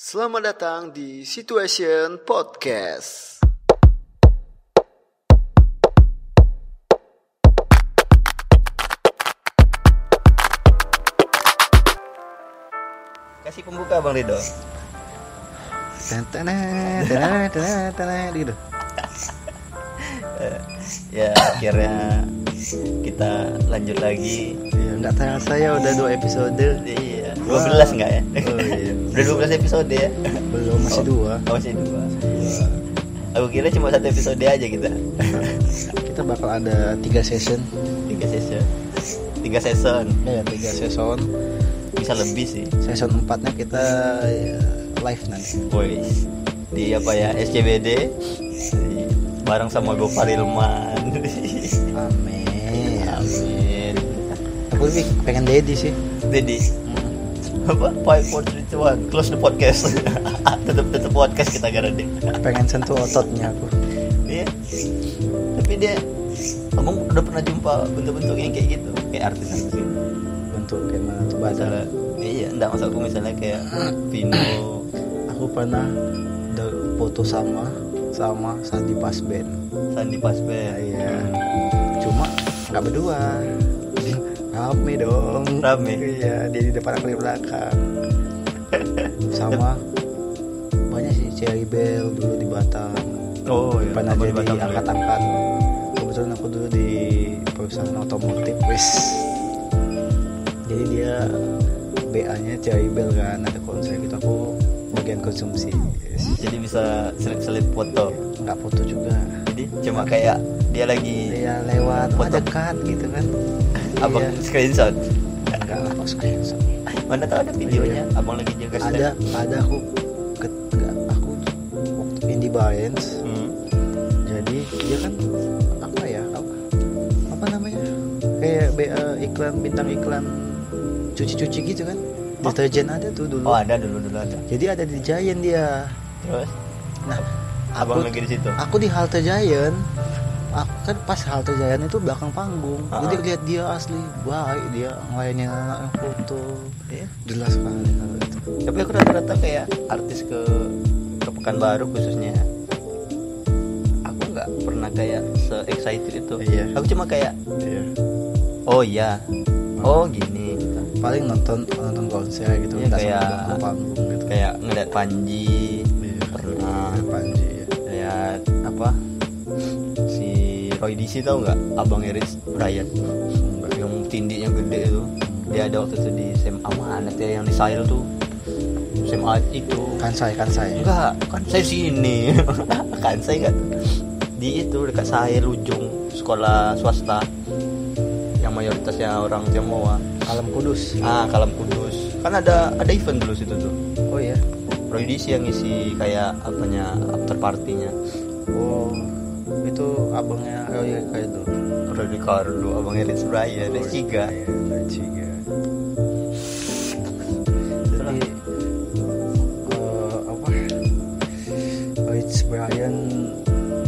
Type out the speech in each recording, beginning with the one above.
Selamat datang di Situation Podcast. Kasih pembuka Bang Rido. Tenet, tenet, tenet, tenet, gitu. Ya akhirnya kita lanjut lagi. Ya, nggak terasa ya udah dua episode. Iya. 12 enggak ya? Oh iya. Udah 12 episode ya? Belum masih Oh. dua. Oh, masih dua. Aku kira cuma satu episode aja kita. Kita bakal ada tiga session. Tiga season. Tiga season. Ya, tiga season. Bisa lebih sih. Season empatnya kita ya, live nanti. Boys. Di apa ya? SCBD. Bareng sama Gopar Ilman. Amin. Amin. Aku lebih pengen Dedi sih. Jadi apa? Five, four, three, one. Close the podcast. tetap tetap podcast kita garanti. Pengen sentuh ototnya aku. Iya. Tapi dia Abang udah pernah jumpa bentuk-bentuk yang kayak gitu Kayak artis-artis gitu Bentuk kayak mana tuh. Misalnya Iya, enggak maksudku misalnya kayak Vino Aku pernah foto sama sama Sandi Pasben. Sandi Pasben Iya. Cuma nggak berdua. Rame dong. Rame? Iya, dia di depan aku di belakang. Sama banyak sih Cherry Bell dulu di Batam. Oh iya Pernah jadi Batam angkat-angkat. Kebetulan aku dulu di perusahaan otomotif, wes. Jadi dia BA-nya Cherry Bell kan ada konser gitu aku bagian konsumsi. Yes. Jadi bisa selip-selip foto Nggak foto juga. Jadi cuma kayak dia lagi Dia lewat Foto. dekat gitu kan. Abang Iya. screenshot Enggak lah kok screenshot. Mana tahu ada videonya? Abang lagi jaga stand Ada ada aku ke, aku waktu Indie Barents hmm. jadi dia kan apa ya? Apa, apa namanya? Kayak BA iklan bintang iklan cuci-cuci gitu kan? Deterjen ada tuh dulu. Oh ada dulu-dulu ada. Jadi ada di Giant dia. Terus? Nah Abang aku lagi di situ? aku di halte Giant kan pas halte Giant itu belakang panggung Ah. jadi lihat dia asli baik dia ngelayanin anak foto Iya. jelas sekali kalau itu Tapi aku rata-rata kayak artis ke ke Pekanbaru khususnya aku nggak pernah kayak se excited itu. Iya. Aku cuma kayak iya oh iya, oh gini, gitu. paling nonton nonton konser gitu Iya, kayak- panggung gitu kayak ngeliat Panji, Iya. pernah Ada Panji ya. lihat apa Roy DC tau nggak, abang Iris Brian Enggak. yang tindinya gede itu. Dia ada waktu itu di SMA mana ya yang di Sail tuh. SMA itu kan saya kan saya Enggak, kan saya sini. kan saya enggak di itu dekat saya ujung sekolah swasta yang mayoritasnya orang Tionghoa. Alam Kudus Ah, Kalam Kudus. Kan ada ada event dulu situ tuh. oh iya Roy DC yang ngisi kayak apanya after partinya. oh itu abangnya oh iya kayak itu Roy Ricardo, Abang Eris Brian, Oh, dan Ciga. iya, ada Ciga jadi eh, apa Rich Brian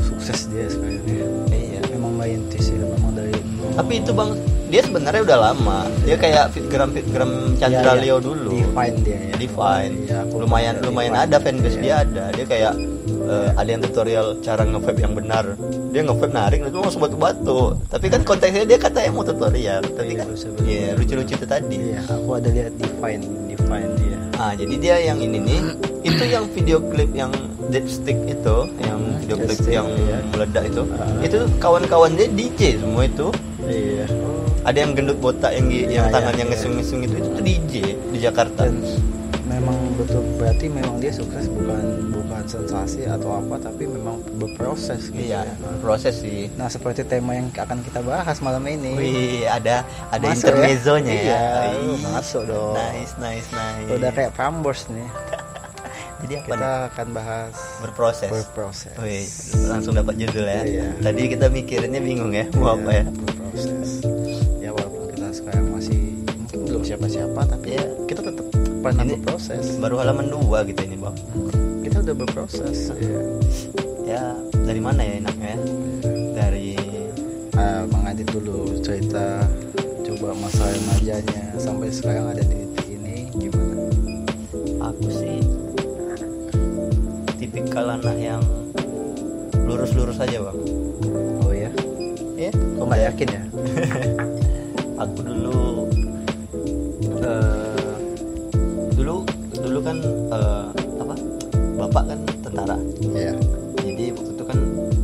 sukses dia sekarang ya Iya. memang merintis ya memang dari. Tapi itu Bang, dia sebenarnya udah lama. Dia kayak fitgram fitgram Chandra Iya, iya. Leo dulu. Define dia ya Define. Iya, lumayan lumayan Define. ada fanbase Iya. dia ada. Dia kayak eh, ada yang tutorial cara nge-vape yang benar. Dia nge-vape narik itu langsung batu-batu. Tapi kan konteksnya dia katanya mau tutorial. Tapi Iya, kan iya lucu-lucu itu tadi. iya aku ada lihat Define Define dia Ah, jadi dia yang ini nih itu yang video klip yang Deadstick itu, yang video klip yang iya. meledak itu. Ah. Itu kawan-kawan dia DJ semua itu. iya Ada yang gendut botak yang yang iya, tangannya iya. ngesung-ngesung itu itu DJ di Jakarta. dan memang betul berarti memang dia sukses bukan bukan sensasi atau apa tapi memang berproses gitu Iya, ya. proses sih. Nah seperti tema yang akan kita bahas malam ini. Wih, ada ada Masuk ya? intermezzonya ya. Iya, Wih, masuk dong. Nice, nice, nice. Udah kayak Prambors nih. Jadi apa Kita nih? akan bahas Berproses. berproses. Wih, langsung dapat judul ya. Iya. Tadi kita mikirinnya bingung ya, mau apa ya? Berproses. Ya walaupun kita sekarang masih mungkin belum siapa-siapa tapi Iya. Ini- berproses. Baru halaman dua gitu ini, Bang. Kita udah berproses. Ya. Ya, dari mana ya enaknya ya? Dari Ah, Bang Adit dulu cerita coba masa remajanya sampai sekarang ada di titik ini gimana? aku sih tipikal anak yang lurus-lurus aja bang oh ya ya kok nggak yakin ya aku dulu eh, dulu dulu kan eh, apa? Bapak kan tentara. Ya jadi waktu itu kan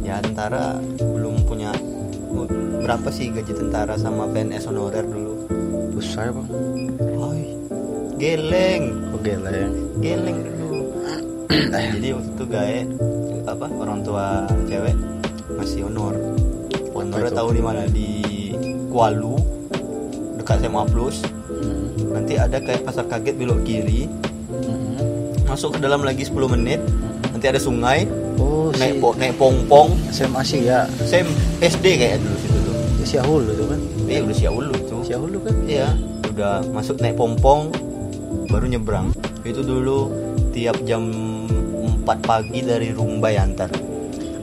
ya tentara belum punya berapa sih gaji tentara sama PNS honorer dulu? Besar bang Oi, geleng. Lah ya geleng dulu. Jadi waktu itu gae apa orang tua cewek ngasih honor. Honornya itu? tahu di mana? Di Kualu dekat SMA Plus. Nanti ada kayak pasar kaget belok kiri. Hmm. masuk ke dalam lagi 10 menit. Nanti ada sungai. Oh si naik po naik pongpong. SMA sih ya. Saya SD kayak dulu situ tuh. Si Hulu tuh kan? Iya udah siap ulu tuh. Si Hulu kan? Iya udah masuk naik pompong baru nyebrang. Itu dulu tiap jam 4 pagi dari Rumbai antar.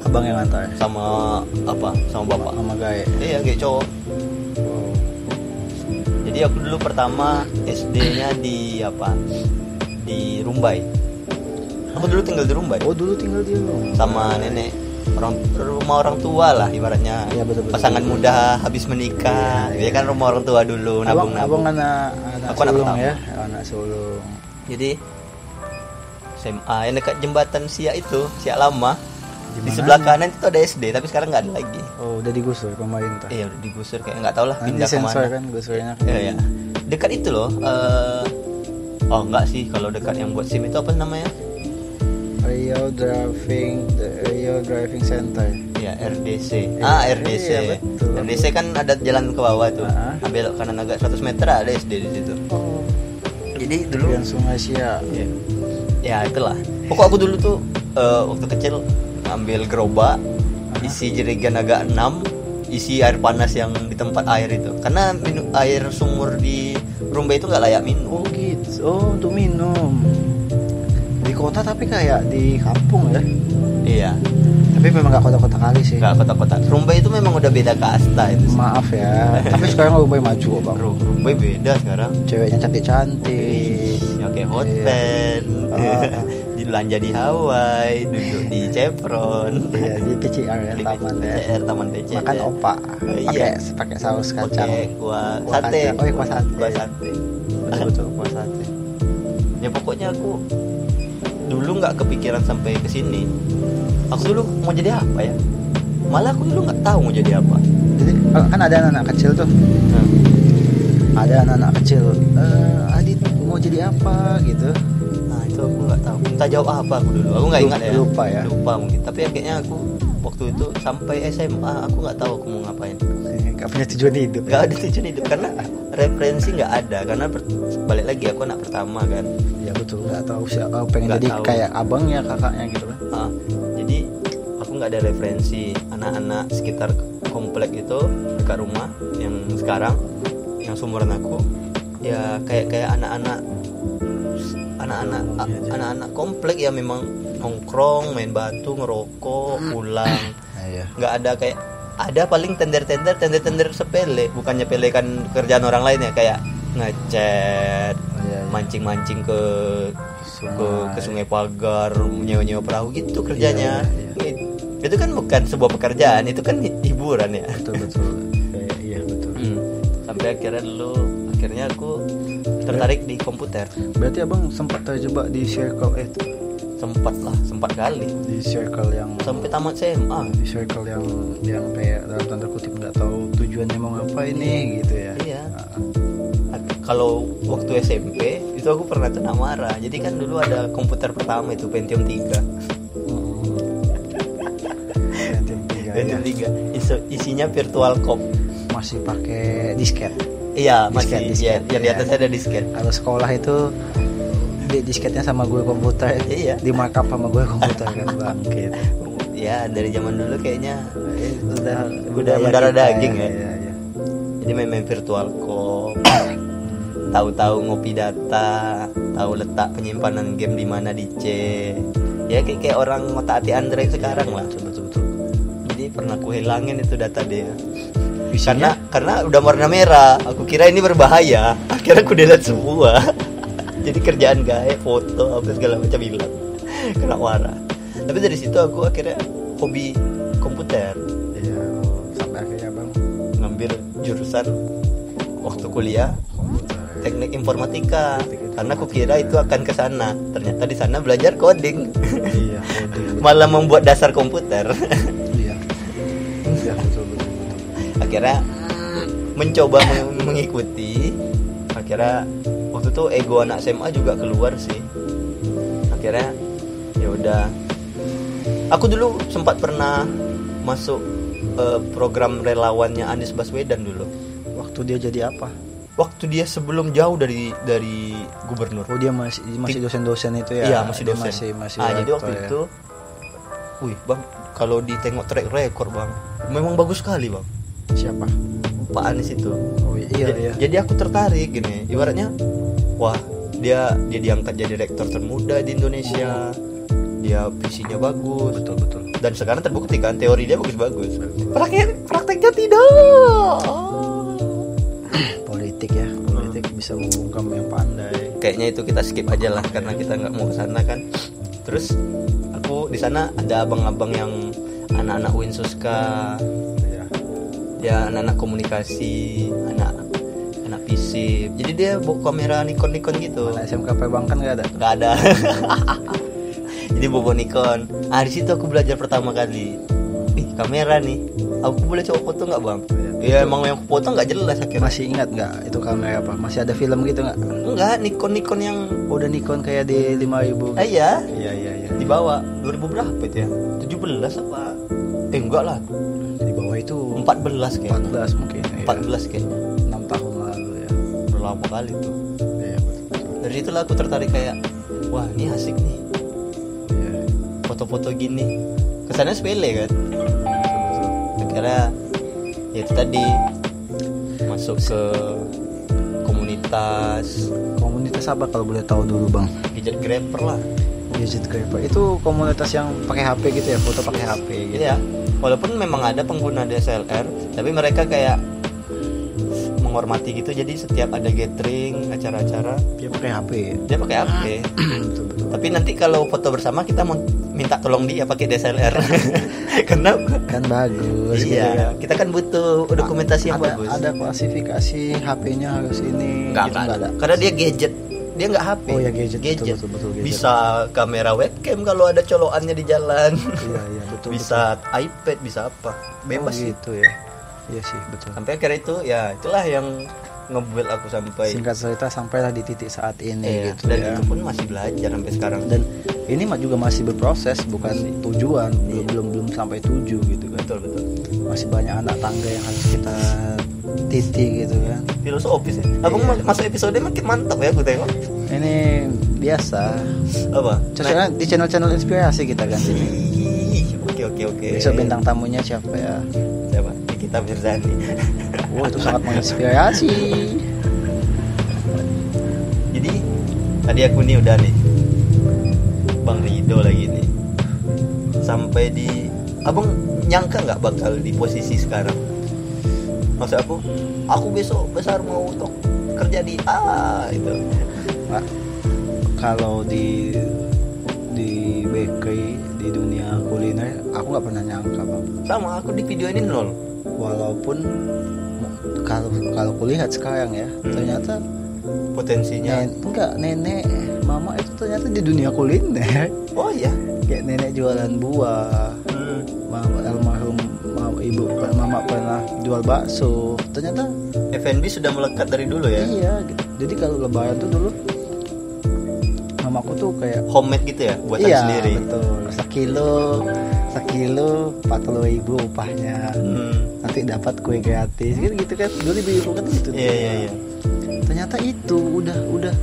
Abang yang antar. Sama apa? Sama bapak. sama Gaye iya kayak cowok. Jadi aku dulu pertama SD-nya di apa? Di Rumbai. Aku dulu tinggal di Rumbai? Oh dulu tinggal di rumah sama nenek orang rumah orang tua lah ibaratnya. Iya, betul, betul. pasangan muda habis menikah. Iya, dia kan rumah orang tua dulu abang nabung abang nabung anak anak Aku anak sulung pertama. ya anak sulung. Jadi SMA yang dekat jembatan Siak itu Siak lama Di di sebelah kanan itu ada SD tapi sekarang nggak ada lagi. Oh udah digusur pemerintah. Iya udah digusur kayak nggak tahu lah nanti pindah ke mana. kan gusurnya. Iya, iya. dekat itu loh eh, oh enggak sih kalau dekat yang buat SIM itu apa namanya? Rio Driving the Rio Driving Center. Ya RDC Iya, ah RDC iya, betul. RDC kan ada jalan ke bawah tuh. Ah. Ah, belok kanan agak 100 meter ada SD di situ. Oh. Jadi dulu yang Sungai Siak. Ya, ya itulah. Pokok aku dulu tuh eh, waktu kecil ambil gerobak isi jerigen agak 6 isi air panas yang di tempat air itu. Karena minum air sumur di Rumba itu nggak layak minum. Oh gitu. Oh untuk minum. Di kota tapi kayak di kampung ya? Iya. Tapi memang gak kota-kota kali sih. Nggak kota-kota. Rumba itu memang udah beda kasta itu maaf ya. Tapi sekarang lebih maju kok bang. Ru- Rumba beda sekarang. Ceweknya cantik-cantik. Ya kayak hot Iya. belanja di Hawaii duduk di Chevron Iya, di PCR ya, Di taman ya. PCR, taman PCR Makan opa, Iya. pakai pakai saus kacang. pakai kuah Kuah sate kacang. Oh, iya, kuah sate. kuah sate Betul betul, kuah sate. ya pokoknya aku dulu nggak kepikiran sampai ke sini aku dulu mau jadi apa ya malah aku dulu nggak tahu mau jadi apa Jadi kan ada anak-anak kecil tuh, ada anak-anak kecil. Eh, Adit mau jadi apa gitu? Aku nggak tahu. Minta jawab apa aku dulu. Aku nggak ingat ya. Lupa ya. lupa mungkin. Tapi akhirnya aku waktu itu sampai SMA aku nggak tahu aku mau ngapain. Gak punya tujuan hidup. nggak ada tujuan hidup. Karena referensi nggak ada. Karena balik lagi aku anak pertama kan. Ya betul, nggak tahu siapa. Pengen Nggak jadi tahu. kayak abangnya, kakaknya gitu kan. Ah, jadi aku nggak ada referensi. Anak-anak sekitar komplek itu dekat rumah yang sekarang yang sumuran aku. Ya kayak kayak anak-anak anak-anak anak-anak komplek ya memang nongkrong main batu ngerokok pulang Nah, iya. nggak ada kayak ada paling tender-tender tender-tender sepele bukannya pelekan kerjaan orang lain ya kayak ngecat Oh, iya, iya. mancing-mancing ke ke Sungai. ke sungai pagar nyewa-nyewa perahu gitu kerjanya It- itu kan bukan sebuah pekerjaan itu kan hi- hiburan ya Betul betul. Kayak, iya betul. Hmm. sampai akhirnya dulu akhirnya aku tertarik di komputer Berarti abang sempat terjebak di circle itu, sempat lah sempat kali di circle yang sampai tamat SMA di circle yang yang kayak dalam tanda kutip nggak tahu tujuannya mau ngapain nih gitu ya. Iya. Nah, kalau waktu SMP itu aku pernah kena marah jadi kan dulu ada komputer pertama itu Pentium 3 Pentium tiga, Pentium ya. 3 Iso- isinya virtual cop masih pakai disket. Iya Disket, masih disket, iya, yang di iya. atas ada disket Kalau sekolah itu di disketnya sama gue komputer, Iya. di markup sama gue komputer kan bangkit. ya dari zaman dulu kayaknya Eh, udah Udah mendarah daging ya? Iya. jadi main-main virtual cop tahu-tahu ngopi data tahu letak penyimpanan game di mana di C ya kayak kayak orang otak hati Android sekarang lah Betul betul jadi pernah aku hilangin itu data dia Karena karena udah warna merah. Aku kira ini berbahaya. Akhirnya aku delete semua. Jadi kerjaan gae foto apa segala macam hilang. Kena warna. Tapi dari situ aku akhirnya hobi komputer. Iya oh, sampai akhirnya bang. Ngambil jurusan waktu kuliah teknik informatika. Karena aku kira itu akan ke sana. Ternyata di sana belajar coding. Iya malah membuat dasar komputer. Iya. Iya betul akhirnya mencoba meng- mengikuti. Akhirnya waktu itu ego anak SMA juga keluar sih. Akhirnya ya udah. Aku dulu sempat pernah masuk eh, program relawannya Anies Baswedan dulu. Waktu dia jadi apa? Waktu dia sebelum jauh dari dari gubernur. Oh dia masih masih dosen-dosen itu ya? Iya masih Dia dosen. masih masih ah jadi waktu ya. itu wih bang kalau ditengok track record bang memang bagus sekali bang siapa Pak Anies itu oh iya Ja- iya Jadi aku tertarik gini. Ibaratnya wah, dia dia diangkat jadi rektor termuda di Indonesia. Dia visinya bagus betul betul dan sekarang terbukti kan teori dia bagus-bagus. Praktek prakteknya tidak. politik ya politik bisa membungkam yang pandai Kayaknya itu kita skip aja lah karena kita nggak mau ke sana kan. Terus aku di sana ada abang-abang yang anak-anak Winsuska, ya anak-anak komunikasi, anak anak PC. Jadi dia bawa kamera Nikon Nikon gitu. Mana SMKP Bang kan nggak ada? Nggak ada. Jadi bobo Nikon. Ah di situ aku belajar pertama kali. Ih kamera nih. Aku boleh coba foto nggak bang? Iya. ya emang yang foto nggak jelas akhirnya. Masih ingat nggak itu kamera apa? Masih ada film gitu nggak? Enggak Nikon Nikon yang Oh, udah Nikon kayak di 5000 ah, iya. Iya iya iya. Di bawah 2000 berapa itu ya? 17 apa? Eh enggak lah 14 kayak 14 mungkin iya. 14 kayak 6 tahun lalu ya. Berapa kali tuh. Iya betul. Dari situlah aku tertarik kayak wah ini asik nih. Iya. Foto-foto gini. Kesannya sepele kan? Akhirnya ya itu tadi masuk ke komunitas. Komunitas apa kalau boleh tahu dulu bang? Gadget grabber lah. Gadget Grabber itu komunitas yang pakai HP gitu ya? Foto pakai HP gitu. Ya walaupun memang ada pengguna DSLR tapi mereka kayak menghormati gitu. Jadi setiap ada gathering acara-acara dia pakai HP ya dia pakai HP betul betul. Tapi nanti kalau foto bersama kita mau minta tolong dia pakai DSLR karena kan bagus gitu iya kan. kita kan butuh dokumentasi yang ada, bagus. ada klasifikasi HP-nya harus ini Nggak, gitu, nggak ada. Karena dia gadget. Dia nggak HP. Oh ya gadget, betul, betul, betul, gadget. Bisa kamera webcam kalau ada colokannya di jalan. iya iya betul bisa iPad, bisa apa. betul. Bebas oh, gitu ya iya sih betul Sampai akhirnya itu ya itulah yang ngebuild aku sampai singkat cerita sampailah di titik saat ini Iya, gitu dan ya itu pun masih belajar sampai sekarang. dan ini mah juga masih berproses bukan tujuan belum Iya. belum belum sampai tujuh gitu kan betul betul. masih banyak anak tangga yang harus kita titik gitu kan Filosofis ya. Abang Iya. ma- masuk episode makin mantap ya aku tengok. ini biasa Apa? Cocoknya di channel-channel inspirasi kita kan Oke oke oke. besok bintang tamunya siapa ya siapa? Nikita Mirzani. Wah itu sangat menginspirasi Jadi tadi aku nih udah nih Bang Rido lagi nih Sampai di Abang nyangka nggak bakal di posisi sekarang Maksud aku Aku besok besar mau untuk kerja di A itu Pak, kalau di di bakery di dunia kuliner aku nggak pernah nyangka bang Sama aku di video ini nol. Walaupun kalau kalau kulihat sekarang ya Hmm. ternyata Potensinya. nen, enggak nenek mama itu ternyata di dunia kuliner. Oh iya? Kayak nenek jualan buah hmm. mama mama, ibu mama pernah jual bakso. Ternyata FNB sudah melekat dari dulu ya? Iya gitu. jadi kalau lebaran tuh dulu mamaku tuh kayak Homemade gitu ya Buatan iya sendiri? betul. Sekilo sekilo empat puluh ribu upahnya. Hmm. nanti dapat kue gratis gitu gitu kan. Dulu ibu kan gitu Iya iya iya. Ternyata itu udah udah.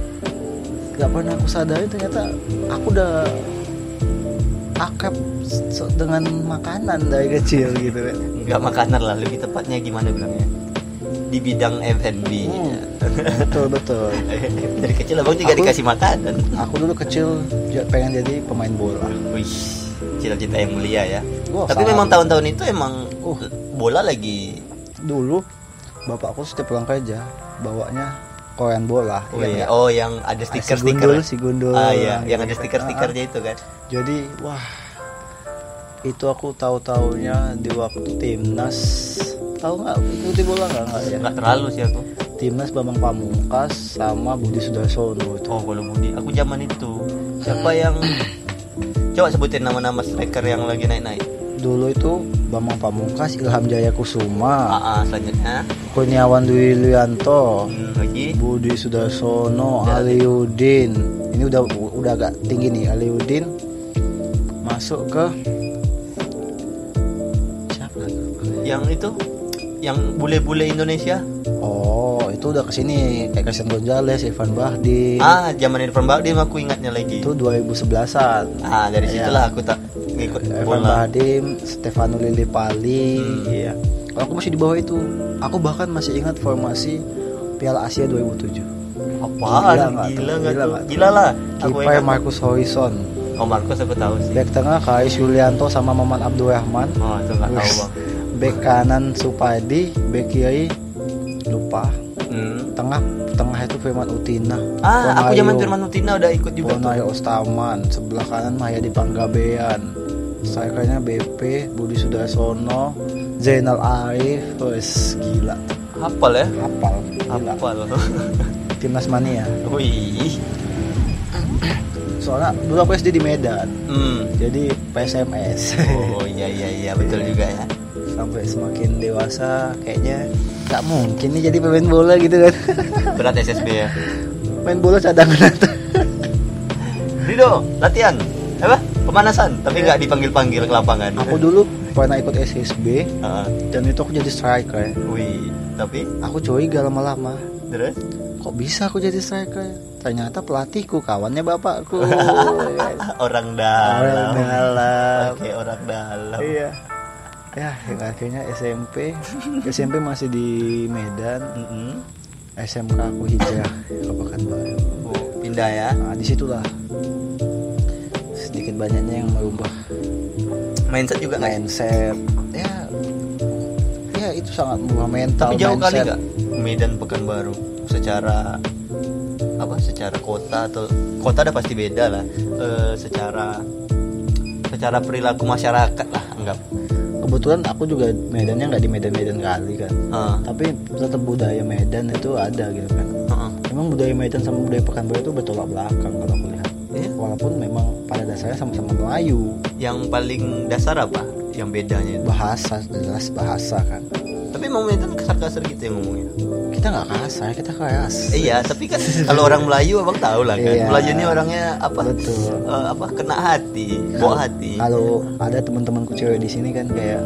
Gak pernah aku sadari ternyata aku udah akrab dengan makanan dari kecil gitu kan nggak makanan lah lebih tepatnya gimana bilangnya? Di bidang F&B Hmm. betul betul. Dari kecil abang juga Aku- dikasih makanan. aku dulu kecil pengen jadi pemain bola. Wih cita-cita yang mulia ya. Wah, tapi memang tahun-tahun itu emang Uh. bola lagi dulu bapakku setiap pulang kerja bawanya korean bola oh, Iya. iya. oh yang ada Ah, si stiker-stiker gundul si gundul ah iya yang gitu ada kan. stiker-stikernya itu kan? Jadi wah itu aku tahu taunya di waktu timnas. Tahu nggak? Ikuti bola nggak? Nggak ya? Nggak terlalu sih aku. Timnas Bambang Pamungkas sama Budi Sudarsono itu. Oh kalau Budi. Aku zaman itu. Siapa yang coba sebutin nama-nama striker yang lagi naik-naik dulu itu Bambang Pamungkas Ilham Jaya Kusuma. Ah, ah, selanjutnya. Kurniawan Dwi Luyanto hmm, lagi? Budi Sudarsono Ya. Aliudin ini udah udah agak tinggi nih Aliudin masuk ke siapa? Yang itu? Yang bule-bule Indonesia? Oh itu udah ke sini. Kayak Christian Gonzalez Ivan Bahdi. Ah zaman Irfan Bahdim aku ingatnya lagi. Itu 2011an ah dari Iya. situlah aku tak ngikut Evan bola. Bahdim, Stefano Lillipali, Hmm. iya. Kalau aku masih di bawah itu, aku bahkan masih ingat formasi Piala Asia 2007. apaan? Gila nggak gila nggak Gila tuh? gila lah. Aku Kiper Marcus Horizon, oh Marcos aku tahu sih. Back tengah Kais Yulianto sama Maman Abdurrahman, oh itu nggak tahu bang back kanan Supadi, back kiri lupa, hmm. tengah tengah itu Firman Utina. ah aku Bonayo- zaman Firman Utina udah ikut juga Bonayo Ostaman, sebelah kanan Mahayadi Panggabean, strikernya BP, Budi Sudarsono, Zainal Arif, wes gila, hafal ya hafal, hafal Timnas Mania. wih Soalnya dulu aku SD di Medan, hmm. jadi PSMS. oh iya iya iya betul juga ya Sampai semakin dewasa, kayaknya nggak mungkin nih jadi pemain bola gitu kan. berat SSB ya Main bola cadangan. Rido latihan apa pemanasan tapi nggak dipanggil panggil ke lapangan. Aku dulu pernah ikut SSB Ah, dan itu aku jadi striker. wih tapi? Aku curiga lama-lama. terus? Kok bisa aku jadi striker? Ternyata pelatihku kawannya bapakku. Orang dalam. Orang dalam. oke orang dalam. Iya. Ya akhirnya SMP SMP masih di Medan. Mm-mm. SMK aku hijrah ke Pekanbaru. Oh, pindah ya? Nah di situlah banyaknya yang merubah. Mindset juga nggak? Mindset. Ya. Ya itu sangat merubah mental tapi jauh kali mindset. nggak? Medan Pekanbaru secara apa secara kota atau kota udah pasti beda lah. Eh, secara secara perilaku masyarakat lah anggap. Kebetulan aku juga Medannya nggak di Medan-Medan kali kan. Ah, tapi tetap budaya Medan itu ada gitu kan. Ah. Memang budaya Medan sama budaya Pekanbaru itu bertolak belakang kalau aku lihat. Iya. Walaupun memang pada dasarnya sama-sama Melayu, yang paling dasar apa yang bedanya itu bahasa jelas bahasa kan. tapi emang Medan kasar-kasar gitu yang ngomongnya Kita nggak kasar, kita keras. Eh, iya tapi kan kalau orang Melayu abang tahu lah kan Iya. Melayu ini orangnya apa Betul. eh, apa kena hati bawa hati Kalau ada teman-temanku cewek di sini kan kayak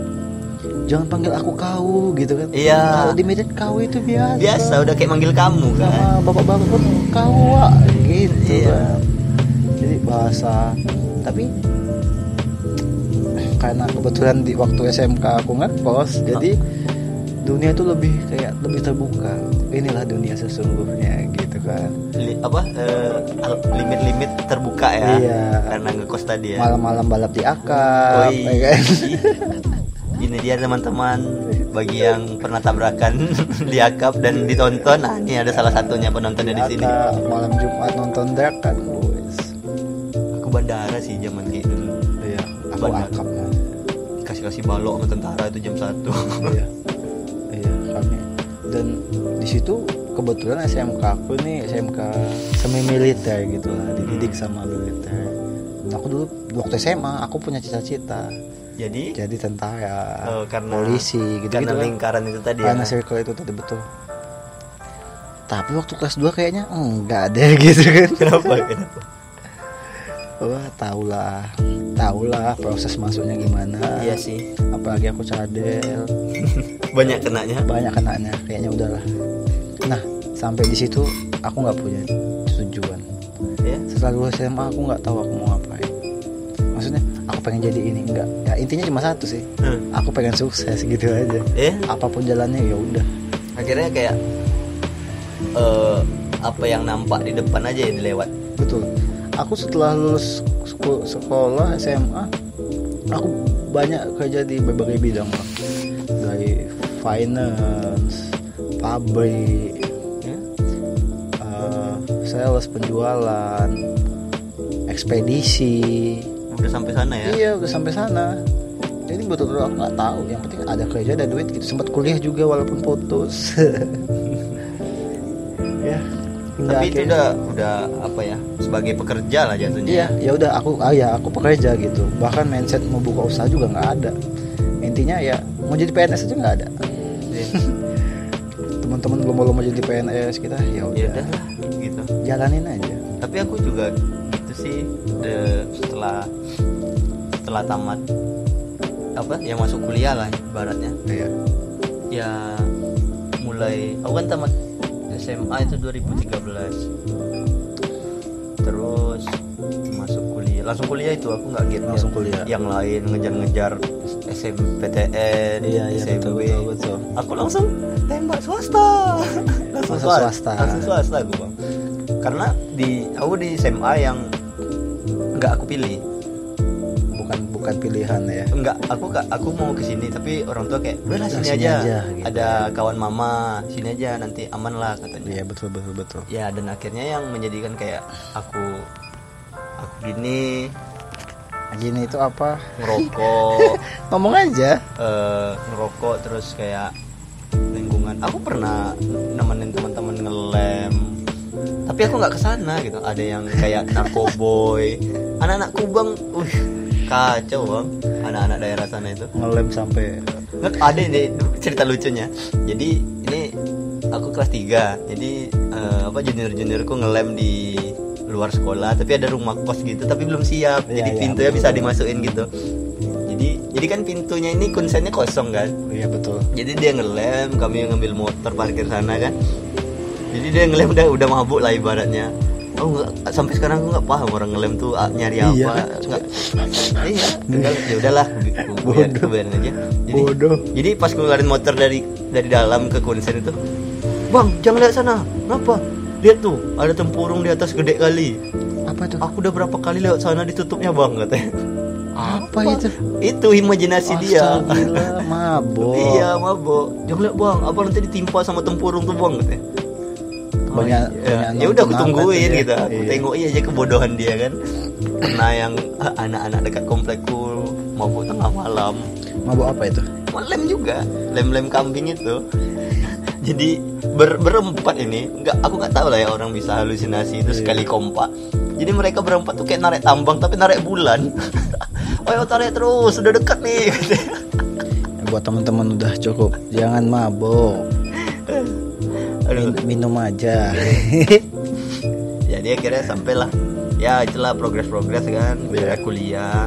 jangan panggil aku kau gitu kan. Iya. Kalau di Medan kau itu biasa. biasa udah kayak manggil kamu kan bapak-bapak pun kau gitu Iya. kan. Bahasa. Tapi karena kebetulan di waktu SMK aku ngekos jadi dunia itu lebih kayak lebih terbuka. Inilah dunia sesungguhnya gitu kan. Li- apa eh, limit-limit terbuka ya Iya. karena ngekos tadi ya. Malam-malam balap di akap ya kan? ini dia teman-teman bagi yang pernah tabrakan di akap dan ditonton. Nah ini ada salah satunya penontonnya di sini. malam Jumat nonton drag kan bandara sih zaman kayak dulu. Iya aku akap man. kasih kasih balok sama tentara itu jam satu. Iya. Iya kami dan di situ kebetulan SMK aku nih SMK semi militer gitu lah dididik sama militer. Nah, aku dulu waktu SMA aku punya cita-cita. Jadi? Jadi tentara Oh, karena polisi gitu karena gitu lingkaran itu tadi karena ya circle itu tadi betul. Tapi waktu kelas 2 kayaknya enggak deh gitu kan. Kenapa? Kenapa wah tahulah tahulah proses masuknya gimana. Iya sih. Apalagi aku cadel. Banyak kenanya. Banyak kenanya kayaknya udahlah. Nah sampai di situ aku nggak punya tujuan. Ya setelah lulus SMA aku nggak tahu aku mau ngapain. Maksudnya aku pengen jadi ini enggak ya intinya cuma satu sih. Hmm. aku pengen sukses gitu aja. Ya apa pun jalannya ya udah. Akhirnya kayak eh apa yang nampak di depan aja yang dilewat. Betul aku setelah lulus sekolah SMA aku banyak kerja di berbagai bidang Bang. dari finance pabrik ya. Eh, sales penjualan ekspedisi. Udah sampai sana ya? Iya udah sampai sana. Jadi betul-betul aku nggak tahu. Yang penting ada kerja ada duit gitu. Sempat kuliah juga walaupun putus tapi itu udah udah apa ya sebagai pekerja lah jatuhnya Iya, ya udah aku ah ya aku pekerja gitu. Bahkan mindset mau buka usaha juga nggak ada. Intinya ya mau jadi PNS aja nggak ada. Iya. Teman-teman belum belum mau jadi PNS kita ya ya udah gitu jalanin aja. tapi aku juga gitu sih de- setelah setelah tamat apa yang masuk kuliah lah ibaratnya Iya. ya mulai aku kan tamat SMA itu 2013 terus masuk kuliah langsung kuliah itu aku nggak gap Langsung kuliah. yang lain ngejar-ngejar SMPTN Iya, iya, SMB. betul, betul, betul. aku langsung tembak swasta langsung, Masuk swasta. langsung swasta aku bang karena di aku di SMA yang nggak aku pilih Bukan pilihan ya. enggak aku gak aku mau ke sini tapi orang tua kayak udah sini, sini aja, aja, gitu. ada kawan mama sini aja nanti aman lah katanya Iya betul betul betul. ya dan akhirnya yang menjadikan kayak aku aku gini Gini itu apa? ngerokok Ngomong aja. eh, ngerokok terus kayak lingkungan aku pernah nemenin teman-teman ngelem tapi aku nggak ke sana gitu ada yang kayak narkoboy anak-anak kubang uh kacau bang. Anak-anak daerah sana itu. Ngelem sampai ada ini cerita lucunya. Jadi ini aku kelas 3 jadi eh, apa junior juniorku ngelem di luar sekolah tapi ada rumah kos gitu tapi belum siap. Iya, jadi iya, pintunya betul. bisa dimasukin gitu. Jadi jadi kan pintunya ini kunsennya kosong kan? Iya betul. jadi dia ngelem kami ngambil motor parkir sana kan? Jadi dia ngelem udah udah mabuk lah ibaratnya Oh nggak sampai sekarang aku nggak paham orang ngelem tuh ah, nyari Iya. apa nggak. Iya tinggal ya udahlah. Biar- biarin aja. Jadi Bodoh. jadi pas gue ngeluarin motor dari dari dalam ke konsen itu bang jangan lihat sana. Kenapa? Lihat tuh ada tempurung di atas gede kali. Apa itu? aku udah berapa kali lewat sana ditutupnya bang katanya. Apa? itu? itu imajinasi dia. Astagfirullah, mabok. iya mabok. Jangan lihat bang. Apa nanti ditimpa sama tempurung tuh bang katanya Banyak- Oh, iya. banyak ya udah aku tungguin tuh dia. gitu. Aku Iya. tengok aja kebodohan dia kan. Pernah yang ah, anak-anak dekat komplekku mabuk tengah malam Mabok apa itu? lem juga. Lem-lem kambing itu. Jadi ber- berempat ini nggak aku nggak tahu lah ya orang bisa halusinasi itu Iya. sekali kompak. Jadi mereka berempat tuh kayak narik tambang tapi narik bulan. Ayo tarik terus sudah dekat nih. Buat teman-teman udah cukup. Jangan mabok Aduh. Min- minum aja jadi akhirnya sampailah ya itulah progres-progres kan Iya. yeah. kuliah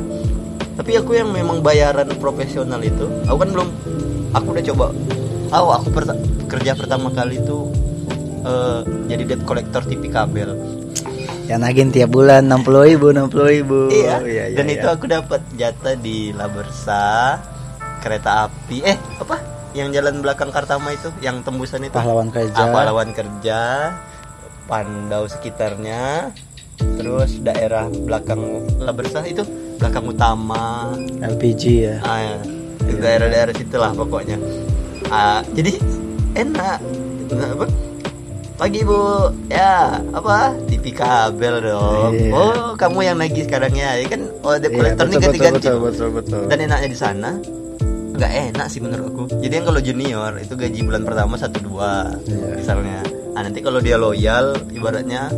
tapi aku yang memang bayaran profesional itu aku kan belum aku udah coba oh aku kerja pertama kali itu eh, jadi debt collector TV kabel yang nagin tiap bulan 60 ribu 60 ribu iya, iya, dan iya. itu aku dapat jatah di Labersa kereta api eh apa yang jalan belakang Kartama itu yang tembusan itu? Pahlawan kerja. Ah, pahlawan kerja Pandau sekitarnya terus daerah belakang Labersa itu belakang utama. LPG ya. Ah, ya. Di daerah-daerah situ lah pokoknya. Ah, jadi enak. Apa? pagi bu. Ya apa? TV kabel dong. Iya. oh kamu yang nagih sekarang ya. Ya kan oh debt Iya, collector ini betul, ganti-ganti betul, Bu. betul, betul, dan enaknya di sana nggak enak sih menurut aku. Jadi yang kalau junior itu gaji bulan pertama satu dua Iya. misalnya. Ah nanti kalau dia loyal ibaratnya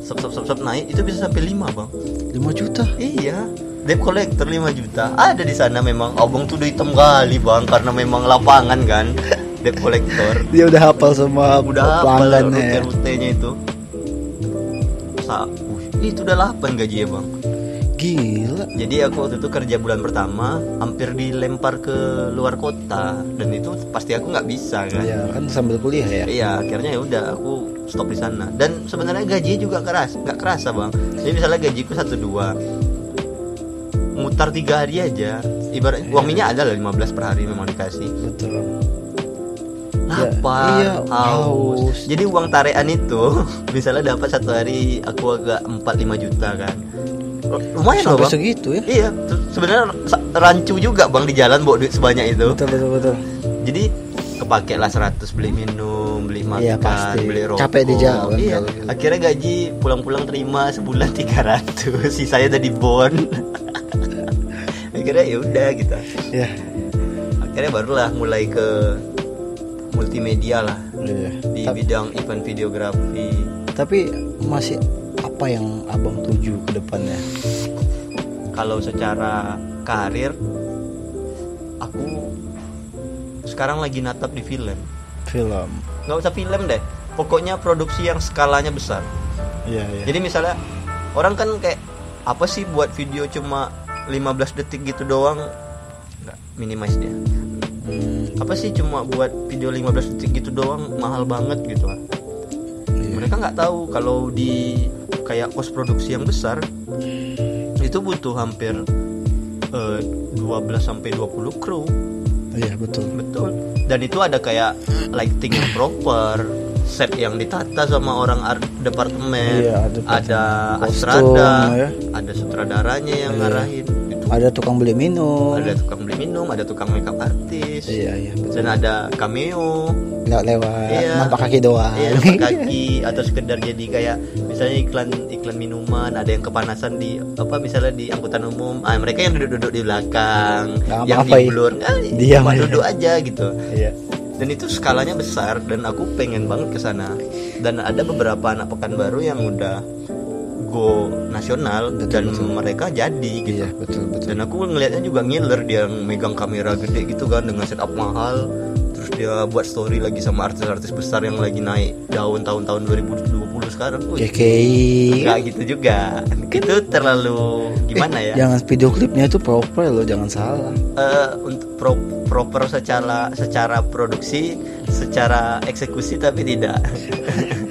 sop sop sop sop naik itu bisa sampai lima bang. 5 juta? Iya. Debt collector 5 juta. Ada di sana memang. Abang tuh udah hitam kali bang karena memang lapangan kan. Debt collector. Dia udah hafal semua udah hafal pelanggannya. ya. rute-rutenya itu. Sa uh, itu udah 8 gaji ya bang gila. Jadi aku waktu itu kerja bulan pertama hampir dilempar ke luar kota. Dan itu pasti aku nggak bisa kan. ya kan sambil kuliah ya? Iya akhirnya ya udah aku stop di sana. Dan sebenarnya gaji juga keras nggak kerasa bang. Jadi misalnya gajiku satu dua mutar tiga hari aja. Ibarat uang minyak ada lah 15 per hari memang dikasih. Betul. Lapar iya, haus. haus. jadi uang tarean itu misalnya dapat satu hari aku agak 4-5 juta kan lumayan loh bang segitu ya Iya, sebenarnya rancu juga bang di jalan bawa duit sebanyak itu. betul betul betul Jadi kepake lah 100 beli minum, beli makan, Iya, pasti. beli rokok. Capek di jalan Iya. gitu. Akhirnya gaji pulang-pulang terima sebulan 300 sisanya udah di bon. akhirnya ya udah gitu ya akhirnya barulah mulai ke multimedia lah iya. di Ta- bidang event videografi tapi masih apa yang abang tuju ke depannya? Kalau secara karir aku sekarang lagi natap di film. Film. Nggak usah film deh. Pokoknya produksi yang skalanya besar. Iya iya. Jadi misalnya orang kan kayak apa sih buat video cuma 15 detik gitu doang? Nggak minimize dia. Hmm, apa sih cuma buat video 15 detik gitu doang? Mahal banget gitu. Lah iya. mereka nggak tahu kalau di kayak pos produksi yang besar itu butuh hampir eh, 12 sampai 20 kru. Iya betul. Betul. Dan itu ada kayak lighting yang proper set yang ditata sama orang art departemen. Iya, ada ada kostum, astrada ya. ada sutradaranya yang Iya. ngarahin ada tukang beli minum. Ada tukang beli minum ada tukang makeup artis. Iya iya betul. Dan ada cameo. Lewat lewat Iya. nampak kaki doang. Iya, nampak kaki atau sekedar jadi kayak misalnya iklan iklan minuman, ada yang kepanasan di apa misalnya di angkutan umum, ah mereka yang duduk-duduk di belakang, Nggak yang apa-apa di ya. blur, ah, Diam duduk aja gitu. iya. Dan itu skalanya besar dan aku pengen banget ke sana. Dan ada beberapa anak pekan baru yang udah go nasional Betul, dan betul. mereka jadi gitu. iya betul betul Dan aku ngelihatnya juga ngiler dia megang kamera gede gitu kan dengan setup mahal. Terus dia buat story lagi sama artis-artis besar yang lagi naik daun tahun-tahun 2020 sekarang. Wih, KKI Nggak gitu juga. Itu terlalu gimana ya? jangan video klipnya itu proper loh jangan salah Eh, untuk pro- proper secara secara produksi, secara eksekusi tapi tidak.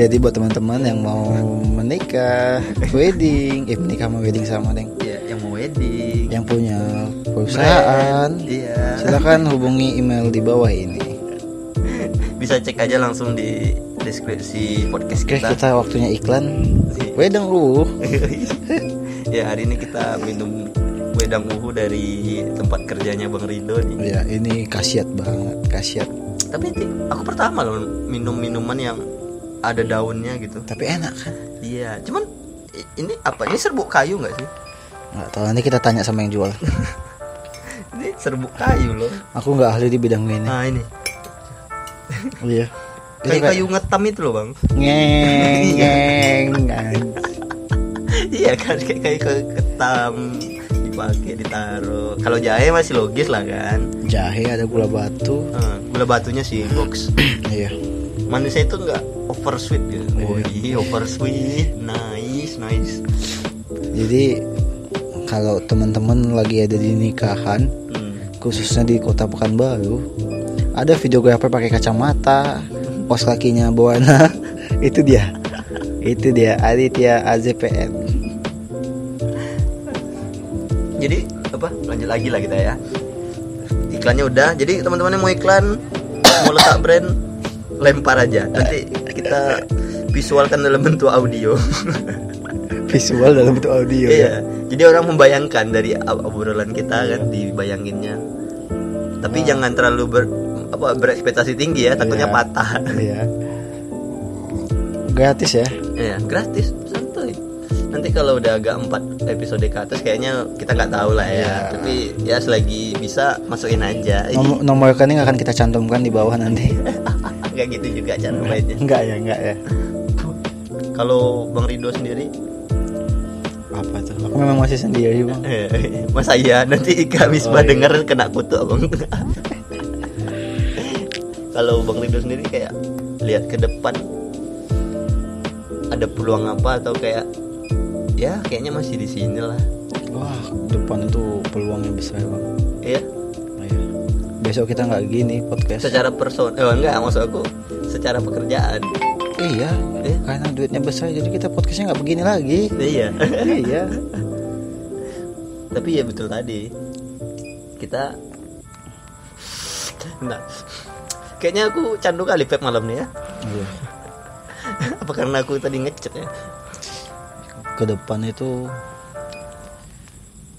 jadi buat teman-teman yang mau menikah wedding eh menikah sama wedding sama deng ya, yang mau wedding. yang punya perusahaan brand, Iya. silakan hubungi email di bawah ini Bisa cek aja langsung di deskripsi podcast oke kita. kita waktunya iklan wedang lu ya hari ini kita minum wedang uhu dari tempat kerjanya Bang Rido nih. ya ini kasiat banget kasiat Tapi aku pertama loh minum minuman yang ada daunnya gitu. tapi enak kan Iya, cuman ini apa? Ini serbuk kayu nggak sih? nggak tahu nanti kita tanya sama yang jual Ini serbuk kayu loh. aku nggak ahli di bidang ini Nah ini iya Itu kayu kayu ngetam itu loh bang. ngeng ngeng ngeng. iya kan kayak kayu kayu ketam dipakai ditaruh. Kalau jahe masih logis lah kan. jahe ada gula batu Eh, gula batunya sih box. iya Manisnya itu nggak over sweet gitu. Oh Iya. iya over sweet, nice nice. jadi kalau teman-teman lagi ada di nikahan Hmm. khususnya di kota Pekanbaru ada videografer pakai kacamata pos kakinya bawana itu dia itu dia Aditya AZPN Jadi apa? Lanjut lagi lah kita ya. Iklannya udah. Jadi teman-teman yang mau iklan, mau letak brand, lempar aja. Nanti kita visualkan dalam bentuk audio. visual dalam bentuk audio ya iya. Jadi orang membayangkan dari ob- obrolan kita kan dibayanginnya. Tapi jangan terlalu ber apa berekspektasi tinggi ya, takutnya Iya. patah. iya gratis ya Iya, gratis, santuy. Nanti kalau udah agak 4 episode ke atas kayaknya kita nggak tahu lah ya. Iya. Tapi ya selagi bisa masukin aja. Nom nomor rekening akan kita cantumkan di bawah nanti nggak gitu juga cara mainnya. enggak ya enggak ya Kalau Bang Rido sendiri, apa tuh aku memang masih sendiri bang masa iya nanti Ika Misbah Oh, iya. denger kena kutuk bang. Kalau Bang Rido sendiri kayak lihat ke depan ada peluang apa atau kayak ya kayaknya masih di sini lah. wah depan itu peluangnya besar bang. Iya. Besok kita nggak gini podcast. Secara person, eh enggak maksud aku secara pekerjaan. iya Eh? karena duitnya besar jadi kita podcastnya nggak begini lagi. Iya. iya. Tapi ya betul tadi. Kita nah kayaknya aku candu kali vape malam nih ya. Iya. Apa karena aku tadi ngecet ya? Ke depan itu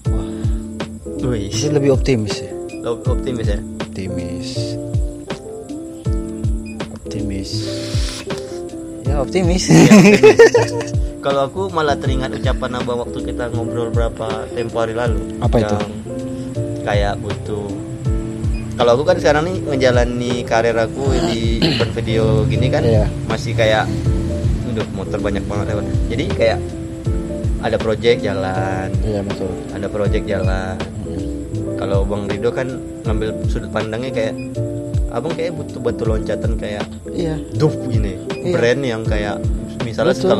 wah Wih, lebih optimis ya lo optimis ya optimis optimis ya optimis Iya, optimis. kalau aku malah teringat ucapan abang waktu kita ngobrol berapa tempo hari lalu Apa itu? Yang kayak butuh kalau aku kan sekarang nih ngejalani karir aku di event video gini kan Iya. masih kayak Aduh, motor banyak banget lewat. Jadi kayak ada project jalan, iya betul ada project jalan. Kalau Bang Rido kan ngambil sudut pandangnya kayak abang kayak butuh batu loncatan kayak iya dup gini Iya. brand yang kayak misalnya Betul.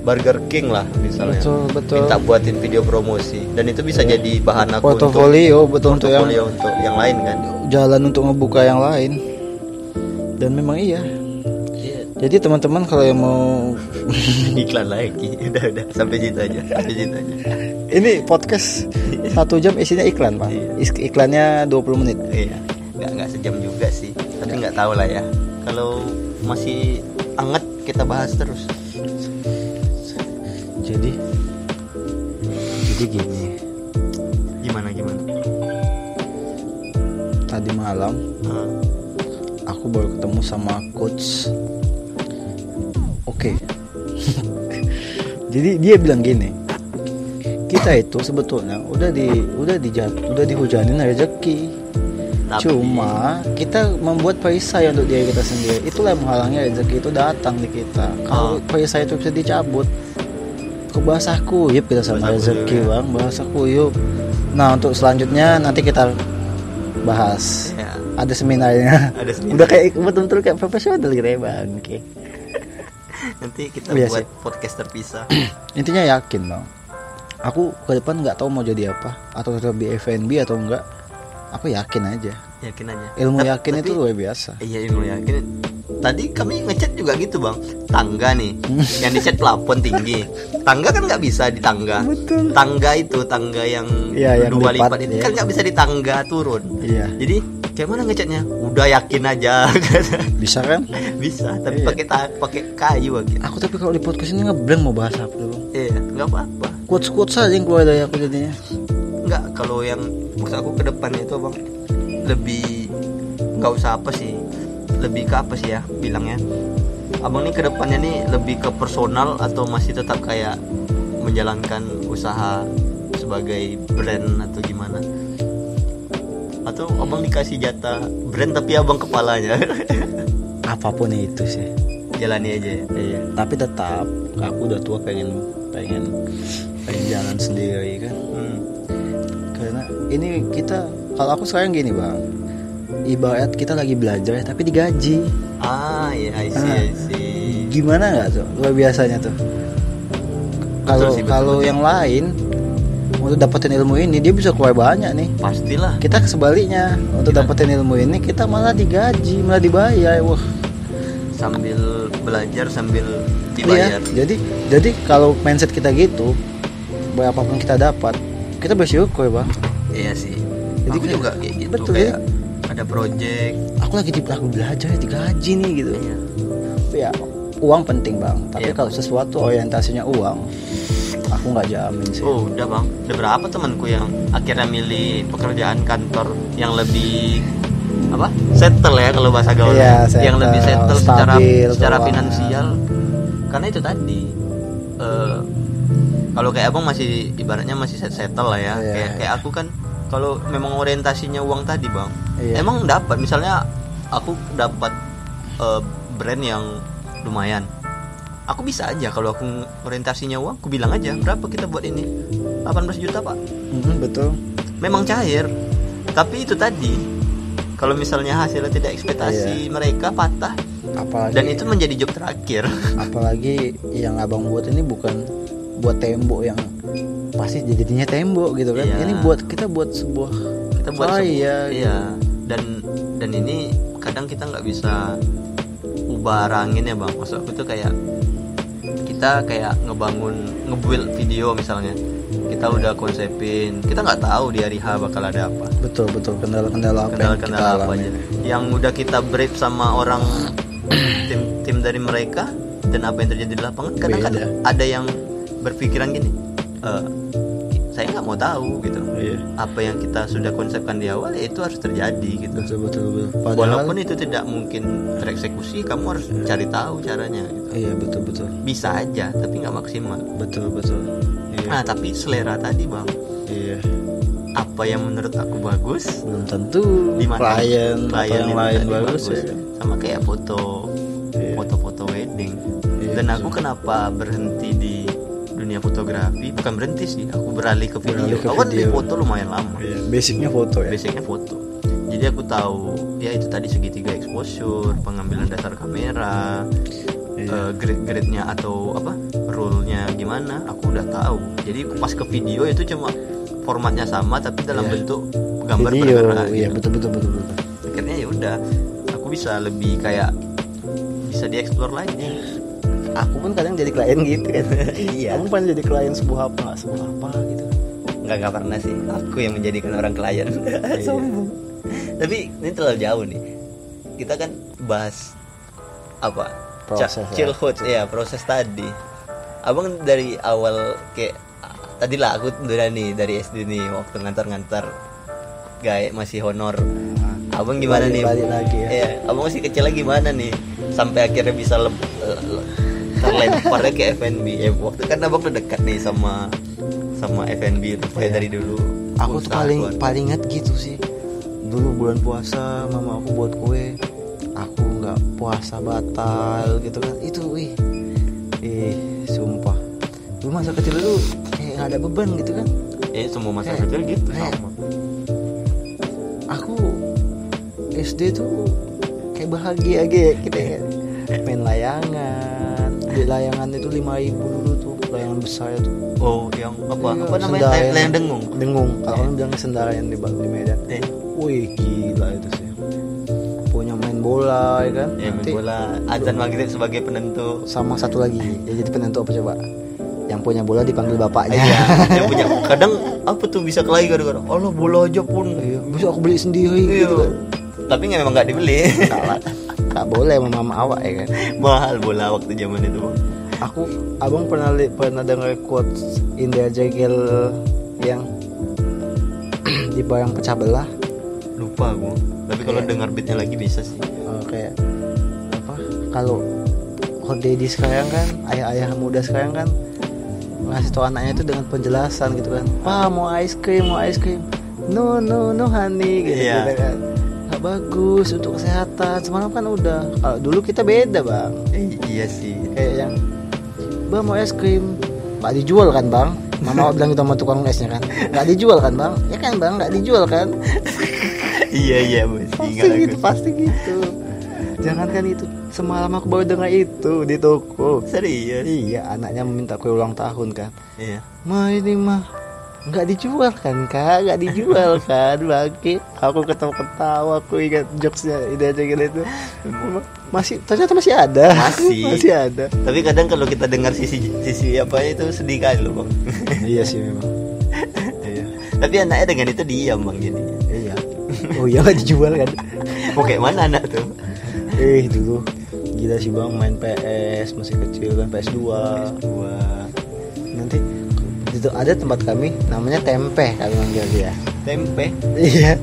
Burger King lah misalnya betul betul minta buatin video promosi dan itu bisa Iya. jadi bahan aku portofolio betul untuk untuk yang untuk yang lain kan jalan untuk ngebuka yang lain dan memang Iya. Jadi teman-teman kalau yang mau iklan lagi. Udah udah. Sampai situ aja sampai situ aja. Ini podcast satu jam isinya iklan pak. Iya. Is- iklannya 20 menit. Iya. Nggak nggak sejam juga sih. Tapi nggak tahu lah ya. Kalau masih anget kita bahas terus. Jadi jadi gini. Gimana gimana? Tadi malam Ah, aku baru ketemu sama coach oke. Jadi dia bilang gini kita itu sebetulnya udah di udah dijat udah dihujanin rezeki. Tapi- cuma kita membuat perisai untuk diri kita sendiri. Itulah yang menghalangi rezeki itu datang di kita. Kalau Oh. perisai itu bisa dicabut ke bahasa kuyup kita sama Bahasa rezeki ya. bang? Bahasa kuyup. Nah untuk selanjutnya nanti kita bahas. Ya. Ada seminarnya. Ada seminar. udah kayak betul-betul kayak profesional gitu ya bang. Oke nanti kita Iya buat sih. podcast terpisah. Intinya yakin bang. Aku ke depan nggak tahu mau jadi apa atau tetap di FNB atau enggak aku yakin aja. Yakin aja. Ilmu yakin tapi- itu luar biasa. Iya ilmu yakin. Tadi kami ngechat juga gitu bang. Tangga nih yang di chat plafon tinggi. Tangga kan nggak bisa di tangga. Betul. Tangga itu tangga yang Iya, yang dua lipat, lipat, itu iya. kan nggak bisa di tangga turun. Iya. Jadi kayak mana ngechatnya? Udah yakin aja. Bisa kan? Bisa tapi Iya. pakai pakai kayu aja. Aku tapi kalau di podcast ini ngeblank mau bahas apa dulu? Iya nggak apa-apa. Quotes quotes saja yang keluar dari aku jadinya. Nggak kalau yang maksud aku ke depan itu bang lebih nggak usah apa sih. Lebih ke apa sih ya bilangnya? Abang nih ke depannya nih lebih ke personal atau masih tetap kayak menjalankan usaha sebagai brand atau gimana atau abang dikasih jatah brand tapi abang kepalanya? Apa pun itu sih. Jalani aja ya? Iya. Tapi tetap aku udah tua pengen pengen pengen jalan sendiri kan. Hmm. karena ini kita kalau aku sekarang gini bang. Ibarat kita lagi belajar tapi digaji. Ah ya I see, Ah. I see. gimana nggak tuh? Luar biasanya tuh. Kalau kalau yang lain untuk dapetin ilmu ini dia bisa keluar banyak nih. Pastilah. Kita sebaliknya. Untuk Kita- dapetin ilmu ini kita malah digaji malah dibayar. Wah. Sambil belajar sambil iya. dibayar. Jadi jadi kalau mindset kita gitu berapapun kita dapat kita bersyukur bang. Iya sih. Jadi aku kayak- juga kayak gitu betul, kayak ada project. aku lagi di aku belajar digaji nih gitu. Iya. ya uang penting bang tapi Iya. kalau sesuatu orientasinya uang aku nggak jamin sih Oh udah bang. Ada berapa temanku yang akhirnya milih pekerjaan kantor yang lebih apa? Settle ya kalau bahasa gaul. Iya, yang lebih settle secara stabil secara keuangan. finansial. Karena itu tadi. eh, kalau kayak abang masih ibaratnya masih set- settle lah ya. Iya, kayak kayak aku kan kalau memang orientasinya uang tadi bang. Iya. Emang dapat misalnya aku dapat eh, brand yang lumayan. Aku bisa aja kalau aku orientasinya uang, aku bilang aja berapa kita buat ini. 18 juta pak. Mhm, betul Memang cair. Tapi itu tadi kalau misalnya hasilnya tidak ekspektasi mereka patah apalagi dan itu menjadi job terakhir. apalagi yang abang buat ini bukan buat tembok yang pasti jadinya tembok gitu kan Iya. ini buat kita buat sebuah kita buat Oh, sebu- iya, iya dan dan ini kadang kita nggak bisa ubarangin ya bang. Maksud aku tuh kayak kita kayak ngebangun ngebuild video misalnya. Kita udah konsepin kita nggak tahu di hari H bakal ada apa. Betul betul. Kendala-kendala apa yang kita kendala-kendala apa aja. Yang udah kita brief sama orang tim tim dari mereka dan apa yang terjadi di lapangan kadang Beda. kadang ada yang berpikiran gini "Eh, saya nggak mau tahu gitu. Iya. Apa yang kita sudah konsepkan di awal ya itu harus terjadi gitu. Betul betul betul. Padahal walaupun itu tidak mungkin tereksekusi kamu harus cari tahu caranya gitu. Iya betul betul. Bisa aja tapi nggak maksimal. Betul betul. Iya. Nah tapi selera tadi bang. Iya. Apa yang menurut aku bagus belum tentu. di klien klien yang lain tadi bagus, ya sama kayak foto Iya. foto-foto wedding. Iya, dan aku kenapa berhenti di dunia fotografi bukan berhenti sih aku beralih ke video Beralih ke aku kan di video. foto lumayan lama Iya, basicnya foto ya basicnya foto jadi aku tahu ya itu tadi segitiga exposure pengambilan dasar kamera Iya. eh, grade-grade-nya atau apa rule-nya gimana aku udah tahu jadi pas ke video itu cuma formatnya sama tapi dalam Iya. bentuk gambar video bergerak iya gitu. betul betul betul betul akhirnya ya udah aku bisa lebih kayak bisa dieksplor lagi aku pun kadang jadi klien gitu kan. Iya. kamu pernah jadi klien sebuah apa nggak sebuah apa gitu. Nggak nggak pernah sih. Aku yang menjadikan orang klien. Iya. sombong. Tapi ini terlalu jauh nih. Kita kan bahas apa? Proses, Ca- ya. childhood ya proses tadi. Abang dari awal kayak tadi lah aku udah nih dari SD nih waktu ngantar-ngantar gaya masih honor. Abang gimana Balik- nih? balik lagi ya. Iya, abang masih kecil lagi gimana nih? Sampai akhirnya bisa le- terlemparnya ke FNB ya waktu kan abang udah dekat nih sama sama FNB itu kayak Iya. dari dulu. Aku tuh paling keluarga. paling inget gitu sih. Dulu bulan puasa mama aku buat kue. Aku nggak puasa batal gitu kan. Itu wih. Ih sumpah. Dulu masa kecil itu kayak nggak ada beban gitu kan. Ya semua masa Kayak- kecil gitu kayak- sama. Aku SD tuh kayak bahagia gitu kita ya. Main layangan. Di layangan itu 5000 dulu tuh layangan besar tuh oh yang apa? Iya, apa namanya? Sendarayan. layang, layang dengung? Dengung. Kalau orang bilang sendarayan di, di Medan. Eh, wih gila itu sih. Punya main bola ya kan? Ya main Nanti bola. Azan maghrib sebagai penentu. Sama satu lagi. Ya jadi penentu apa coba? Yang punya bola dipanggil bapaknya. Iya yang punya. Kadang apa tuh bisa kelahi kadang-kadang Allah bola aja pun. Iya bisa aku beli sendiri Iya. gitu kan. Tapi memang nggak dibeli. Salah tak boleh sama mama awak ya kan? Mahal bola waktu zaman itu Bang. aku abang pernah li, pernah dengar quotes Indra Jegel yang di barang pecah belah. Lupa aku. Tapi kalau dengar beatnya lagi bisa sih. Eh, kayak apa? Kalau hot daddy sekarang kan ayah-ayah muda sekarang kan ngasih tau anaknya itu dengan penjelasan gitu kan. Pa mau ice cream mau ice cream. No no no honey gitu, Iya. gitu kan nggak bagus untuk kesehatan. Semalam kan udah kalau dulu kita beda bang. Eh, iya sih. Kayak yang bang mau es krim? Nggak dijual kan bang? Mama bilang gitu sama tukang esnya kan. Nggak dijual kan bang? Ya kan bang nggak dijual kan? Iya iya bos pasti gitu aku. pasti gitu. Jangankan itu semalam aku baru dengar itu di toko. Serius? Iya anaknya meminta kue ulang tahun kan. Iya. Ma ini mah nggak dijual kan kak? Nggak dijual kan? Bangkit. Aku ketawa ketawa aku ingat jokesnya ide aja gitu itu masih ternyata masih ada. Masih. masih ada. Tapi kadang kalau kita dengar sisi sisi apa itu sedih kali loh bang. Iya sih memang. Iya. Tapi anaknya dengan itu diam bang jadi. Iya. Oh iya nggak dijual kan? Mau kayak mana anak tuh? Eh dulu gila sih bang main PS masih kecil kan PS2 wah nanti itu ada tempat kami namanya tempe kami manggil dia. Tempe? Iya.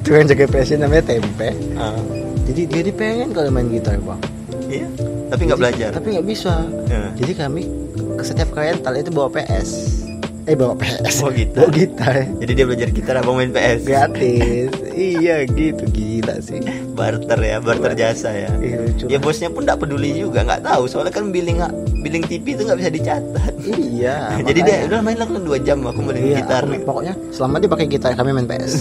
Itu yang jaga PS namanya tempe. Ah, jadi dia ini pengen kalau main gitar bang. Iya? Tapi nggak belajar? tapi nggak bisa. Ya. jadi kami ke setiap rental itu bawa PS eh bawa PS Bawa gitar. bawa gitar. Jadi dia belajar gitar abang main PS gratis iya gitu. Gila sih. Barter ya barter jasa ya. Iya, lucu ya bosnya pun nggak peduli juga nggak tahu. Soalnya kan billing billing TV itu nggak bisa dicatat. Iya jadi dia makanya. udah main lah kan dua jam aku main Iya, gitar. aku- pokoknya selama dia pakai gitar kami main PS.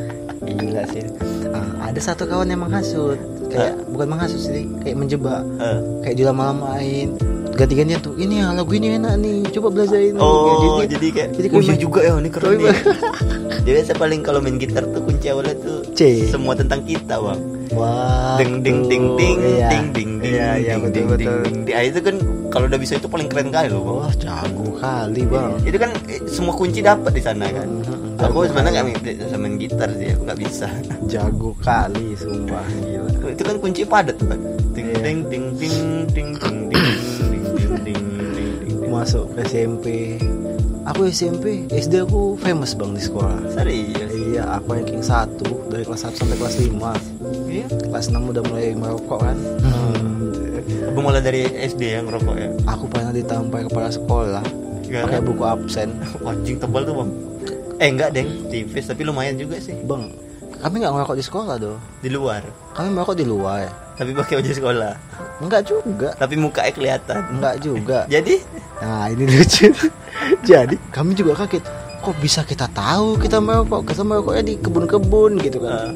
Gila sih. Ah, ada satu kawan yang menghasut, kayak bukan menghasut sih, kayak menjebak. Eh, Kayak dilama-lamain. Ganti-gantian tuh, ini ya lagu ini enak nih, coba belajar ini. oh jadi, kayak jadi oh kayak iya main- juga ya ini keren nih jadi saya paling kalau main gitar tuh kunci awalnya tuh C. semua tentang kita bang Wah. ding ding ding ding iya. ding ding ding Iya, iya ding, betul ding, betul. ding, ding. Ah, itu kan kalau udah bisa itu paling keren kali loh bang Wah, jago kali, Bang. itu kan eh, semua kunci dapat di sana kan Mhm, aku jago sebenarnya kali. nggak bisa main gitar sih aku nggak bisa Jago kali, sumpah gila. itu kan kunci padat tuh kan ting Iya. ting ting ting ting ting ting ting ting Masuk SMP. Aku SMP, SD aku famous bang di sekolah. serius? Iya, aku ranking 1 dari kelas 1 sampai kelas 5 iya? Kelas 6 udah mulai merokok kan. Hmm. aku mulai dari SD yang ngerokok ya? Aku pernah ditampar kepala sekolah Gara- pakai buku absen. Wajing tebal tuh bang. Eh enggak deng, tipis tapi lumayan juga sih. Bang kami nggak ngerokok di sekolah doh di luar. kami merokok di luar. Tapi pakai baju sekolah. Enggak juga. Tapi mukanya kelihatan. enggak juga. Jadi? Nah ini lucu. Jadi kami juga kaget. Kok bisa kita tahu kita merokok kita merokoknya di kebun-kebun gitu kan? Eh,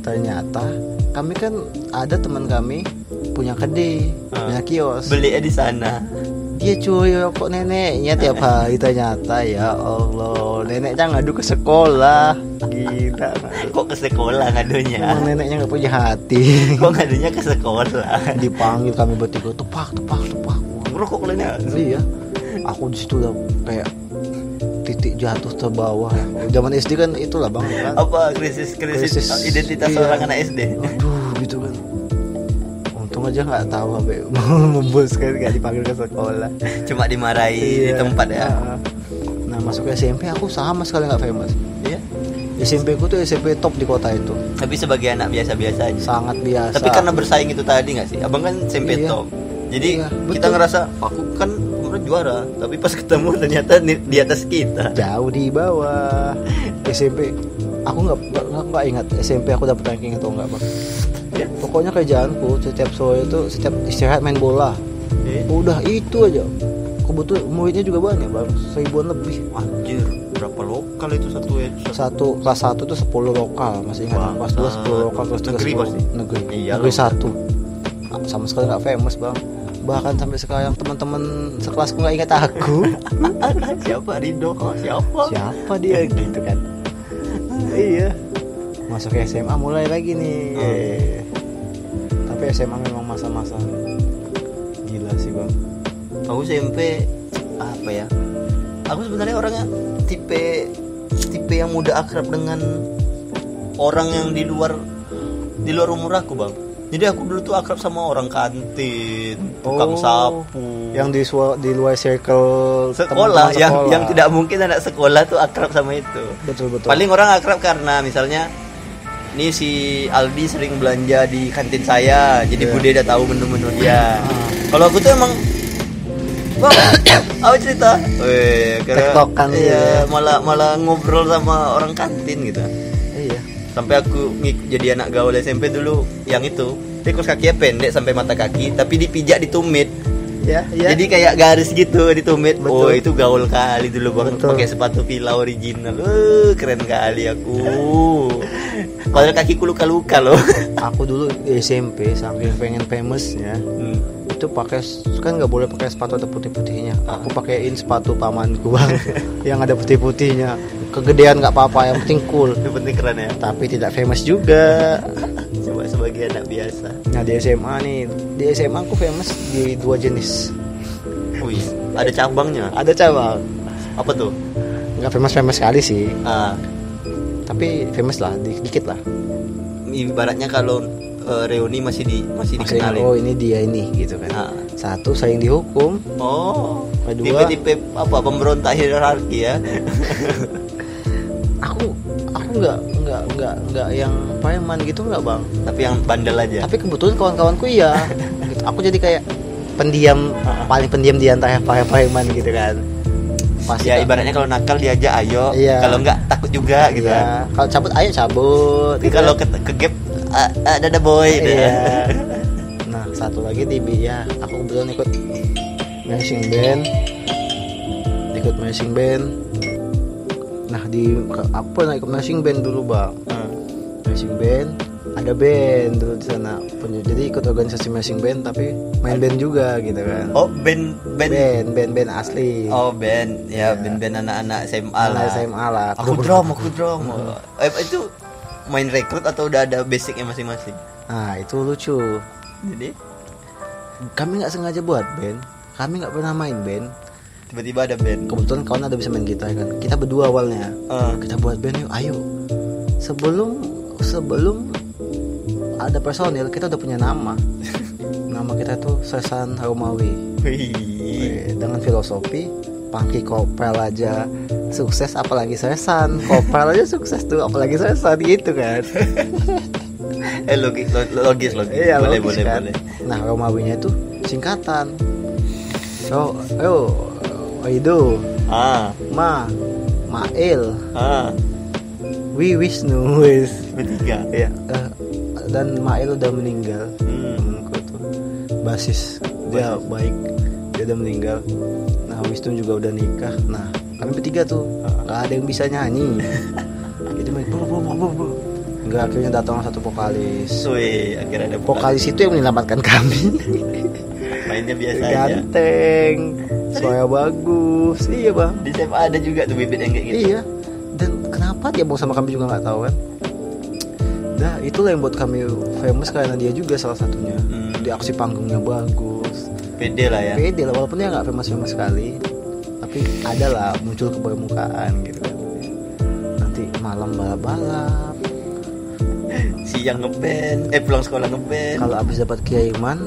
ternyata kami kan ada teman kami punya kedai Ah. punya kios. Belinya di sana. dia cuy rokok neneknya tiap hari ternyata ya Allah neneknya ngadu ke sekolah gila ngadu. Kok ke sekolah ngadunya? emang neneknya nggak punya hati Kok ngadunya ke sekolah? dipanggil kami bertiga tepak tepak tepak Ngerokok kalian ya? iya aku di situ udah kayak titik jatuh terbawah ya. zaman SD kan itulah bang kan Apa krisis krisis, Krisis, identitas iya. seorang anak SD? aduh gitu kan untung aja nggak tahu sampai membus kan nggak dipanggil ke sekolah Cuma dimarahi di Iya. tempat ya. Ah. nah masuk SMP aku sama sekali nggak famous Iya. SMP ku tuh SMP top di kota itu Tapi sebagai anak biasa-biasa aja. sangat biasa Tapi karena bersaing itu tadi nggak sih? Abang kan SMP Iya. top. Jadi Iya, kita betul. ngerasa aku kan kemarin juara, tapi pas ketemu ternyata di, di atas kita. jauh di bawah SMP aku nggak nggak- ingat SMP aku dapat ranking atau enggak bang. Pokoknya kerjaanku setiap sore itu setiap istirahat main bola. Eh, udah itu aja. Kebetulan muridnya juga banyak bang. Seribuan lebih. Anjir, berapa lokal itu? Satu ya? satu kelas satu tuh 10 lokal masih ingat. Wah, kelas dua 10 lokal kelas tiga negeri 10. pasti? negeri. Iya negeri satu. Sama sekali nggak famous bang. Bahkan sampai sekarang teman-teman sekelasku nggak ingat aku. Siapa Rido? Oh, siapa? siapa dia? Gitu kan. Iya masuk SMA mulai lagi nih Hmm. tapi SMA memang masa-masa gila sih bang Aku SMP apa ya? Aku sebenarnya orangnya tipe tipe yang mudah akrab dengan orang yang di luar di luar umur aku bang. Jadi aku dulu tuh akrab sama orang kantin, tukang Oh, sapu, yang di di luar circle sekolah teman-teman yang sekolah. yang tidak mungkin anak sekolah tuh akrab sama itu. betul betul Paling orang akrab karena misalnya ini si Aldi sering belanja di kantin saya, jadi Iya. Bude udah tahu menu-menu dia. Ah. Kalau aku tuh emang Bang, apa cerita? Weh, karena Tektokan gitu iya, ya. malah malah ngobrol sama orang kantin gitu. iya Sampai aku jadi anak gaul SMP dulu yang itu. Tikus kakinya pendek sampai mata kaki, tapi dipijak di tumit. Ya Jadi kayak garis gitu di tumit. Oh, Betul. itu gaul kali dulu Bang. Betul. Pakai sepatu Fila original. Uh, keren kali aku. Padahal kakiku luka-luka loh. aku dulu di SMP saking pengen famousnya Hmm. Itu pakai kan nggak boleh pakai sepatu ada putih-putihnya. Aku pakaiin sepatu pamanku bang yang ada putih-putihnya. Kegedean nggak apa-apa yang penting cool. Itu penting keren ya. tapi tidak famous juga. Coba sebagai anak biasa. nah di SMA nih. Di SMA aku famous di dua jenis. Wih, ada cabangnya. ada cabang. Apa tuh? nggak famous famous sekali sih. Ah, tapi famous lah di- dikit lah. Ibaratnya kalau eh, reuni masih di masih dikenalin. oh ini dia ini gitu kan Ah. satu sering dihukum Oh, Kedua- tipe-tipe apa pemberontak hierarki ya? aku aku nggak nggak nggak nggak yang preman gitu nggak bang Tapi yang bandel aja. tapi kebetulan kawan-kawanku iya gitu. aku jadi kayak pendiam paling pendiam di antara preman gitu kan pasti ya ibaratnya kalau nakal diajak ayo, Iya. kalau enggak takut juga gitu. ya kalau cabut ayo cabut Tapi gitu kalau kan. ke, ke gap ah, ah, ada boy iya nah satu lagi di ya aku kebetulan ikut marching band ikut marching band nah di aku pernah ikut marching band dulu bang Hmm. marching band ada band dulu di sana Punya- jadi ikut organisasi marching band tapi main band juga gitu kan Oh, band band. band band band asli Oh, band. Ya, Iya. band-band anak-anak SMA Anak lah. SMA lah Aku drum, aku drum. Eh, itu main rekrut atau udah ada basicnya masing-masing? nah itu lucu. Jadi? Kami nggak sengaja buat band. Kami nggak pernah main band. Tiba-tiba ada band. kebetulan kawan ada bisa main gitar kan? Kita berdua awalnya. Eh, kita buat band yuk ayo. Sebelum sebelum ada personil kita udah punya nama. Nama kita tuh Sesan Romawi wih. Dengan filosofi Pangki Kopel aja. Sukses apalagi Sesan. Kopel aja sukses tuh apalagi Sesan gitu kan. Eh logis, lo- logis, logis. Iya, boleh, logis boleh, kan? boleh. Nah, Romawinya itu singkatan. So, yo, itu Ah, ma, Mail. Ah. Wi Wisnu wis. Bertiga. Ya eh, dan Mail udah meninggal. Hmm. tuh. Basis dia baik dia udah meninggal Wisnu juga udah nikah. Nah kami bertiga tuh nggak ada yang bisa nyanyi. Jadi main bro bro bro bro, bro nggak akhirnya datang satu vokalis. Wih, akhirnya ada vokalis itu yang menyelamatkan kami. Mainnya biasa aja. Ganteng suara bagus. Iya bang. Di SMA ada juga tuh bibit yang kayak gitu. Iya. Dan kenapa dia mau sama kami juga nggak tahu kan? Nah itulah yang buat kami famous karena dia juga salah satunya. Hmm. Di aksi panggungnya bagus pede lah ya. Pede lah walaupun dia nggak famous famous sekali Tapi ada lah muncul ke permukaan gitu. Kan Nanti malam balap-balap. Siang ngeband eh pulang sekolah ngeband. Kalau abis dapat kiriman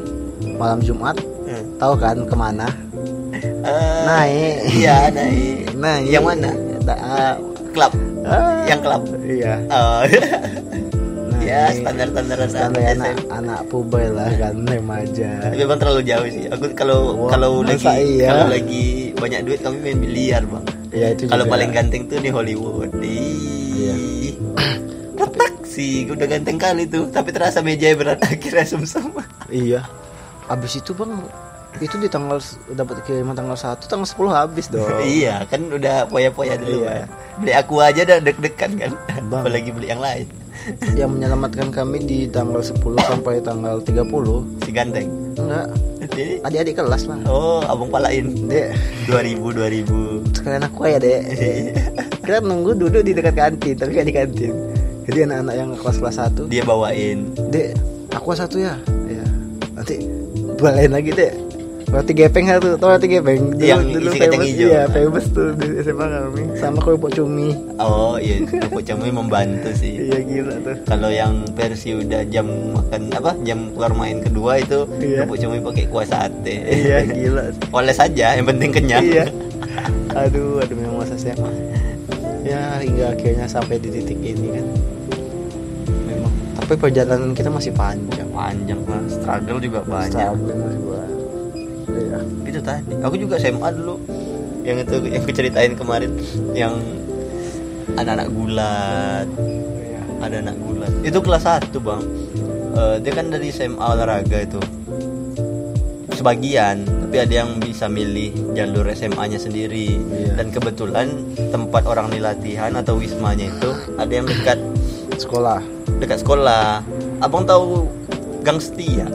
malam Jumat Hmm. Tahu kan ke mana? Ah, Naik. iya naik. Naik. Yang mana? Da- ah, klub ah, yang klub Iya. Oh. Naik. ya standar standar Standar anak anak, SMA. anak puber lah kan remaja tapi memang terlalu jauh sih aku kalau Wah, kalau lagi iya? kalau lagi banyak duit kami main biliar bang Iya itu kalau paling ganteng tuh di Hollywood Iya. Ih. retak sih udah ganteng kali tuh tapi terasa meja berat akhirnya sumsum Iya. Abis itu bang, itu di tanggal dapat kiriman tanggal 1 tanggal 10 habis dong. iya kan udah poya-poya dulu Iya. kan. beli aku aja udah deg-degan kan Bang. apalagi beli yang lain Yang menyelamatkan kami di tanggal 10 sampai tanggal 30 si ganteng Enggak, Jadi, adik-adik kelas lah. oh abang palain Dek, 2000 2000 sekalian aku ya dek. Kita nunggu duduk di dekat kantin, tapi kayak di kantin. Jadi anak-anak yang kelas-kelas 1 dia bawain Dek, aku satu ya. Iya. Nanti balain lagi dek. Roti gepeng satu, tau roti gepeng? Yang isi kacang hijau. Iya, famous tuh di SMA kami. Sama kerupuk cumi. oh iya aku cumi membantu sih Iya gila tuh. kalau yang versi udah jam makan apa jam keluar main kedua itu Iya. kerupuk cumi pakai kuah sate Iya gila. oles saja yang penting kenyang Iya. Aduh, aduh memang masa SMA. Ya hingga akhirnya sampai di titik ini kan. Memang. Tapi perjalanan kita masih panjang. panjang lah struggle juga banyak Struggle masih Iya. itu tadi aku juga SMA dulu yang itu yang aku ceritain kemarin yang anak-anak gulat Iya. ada anak gulat itu kelas 1 bang Eh, dia kan dari SMA olahraga itu sebagian tapi ada yang bisa milih jalur SMA-nya sendiri Iya. dan kebetulan tempat orang di latihan atau wismanya itu ada yang dekat Sekolah. dekat sekolah abang tahu gang setia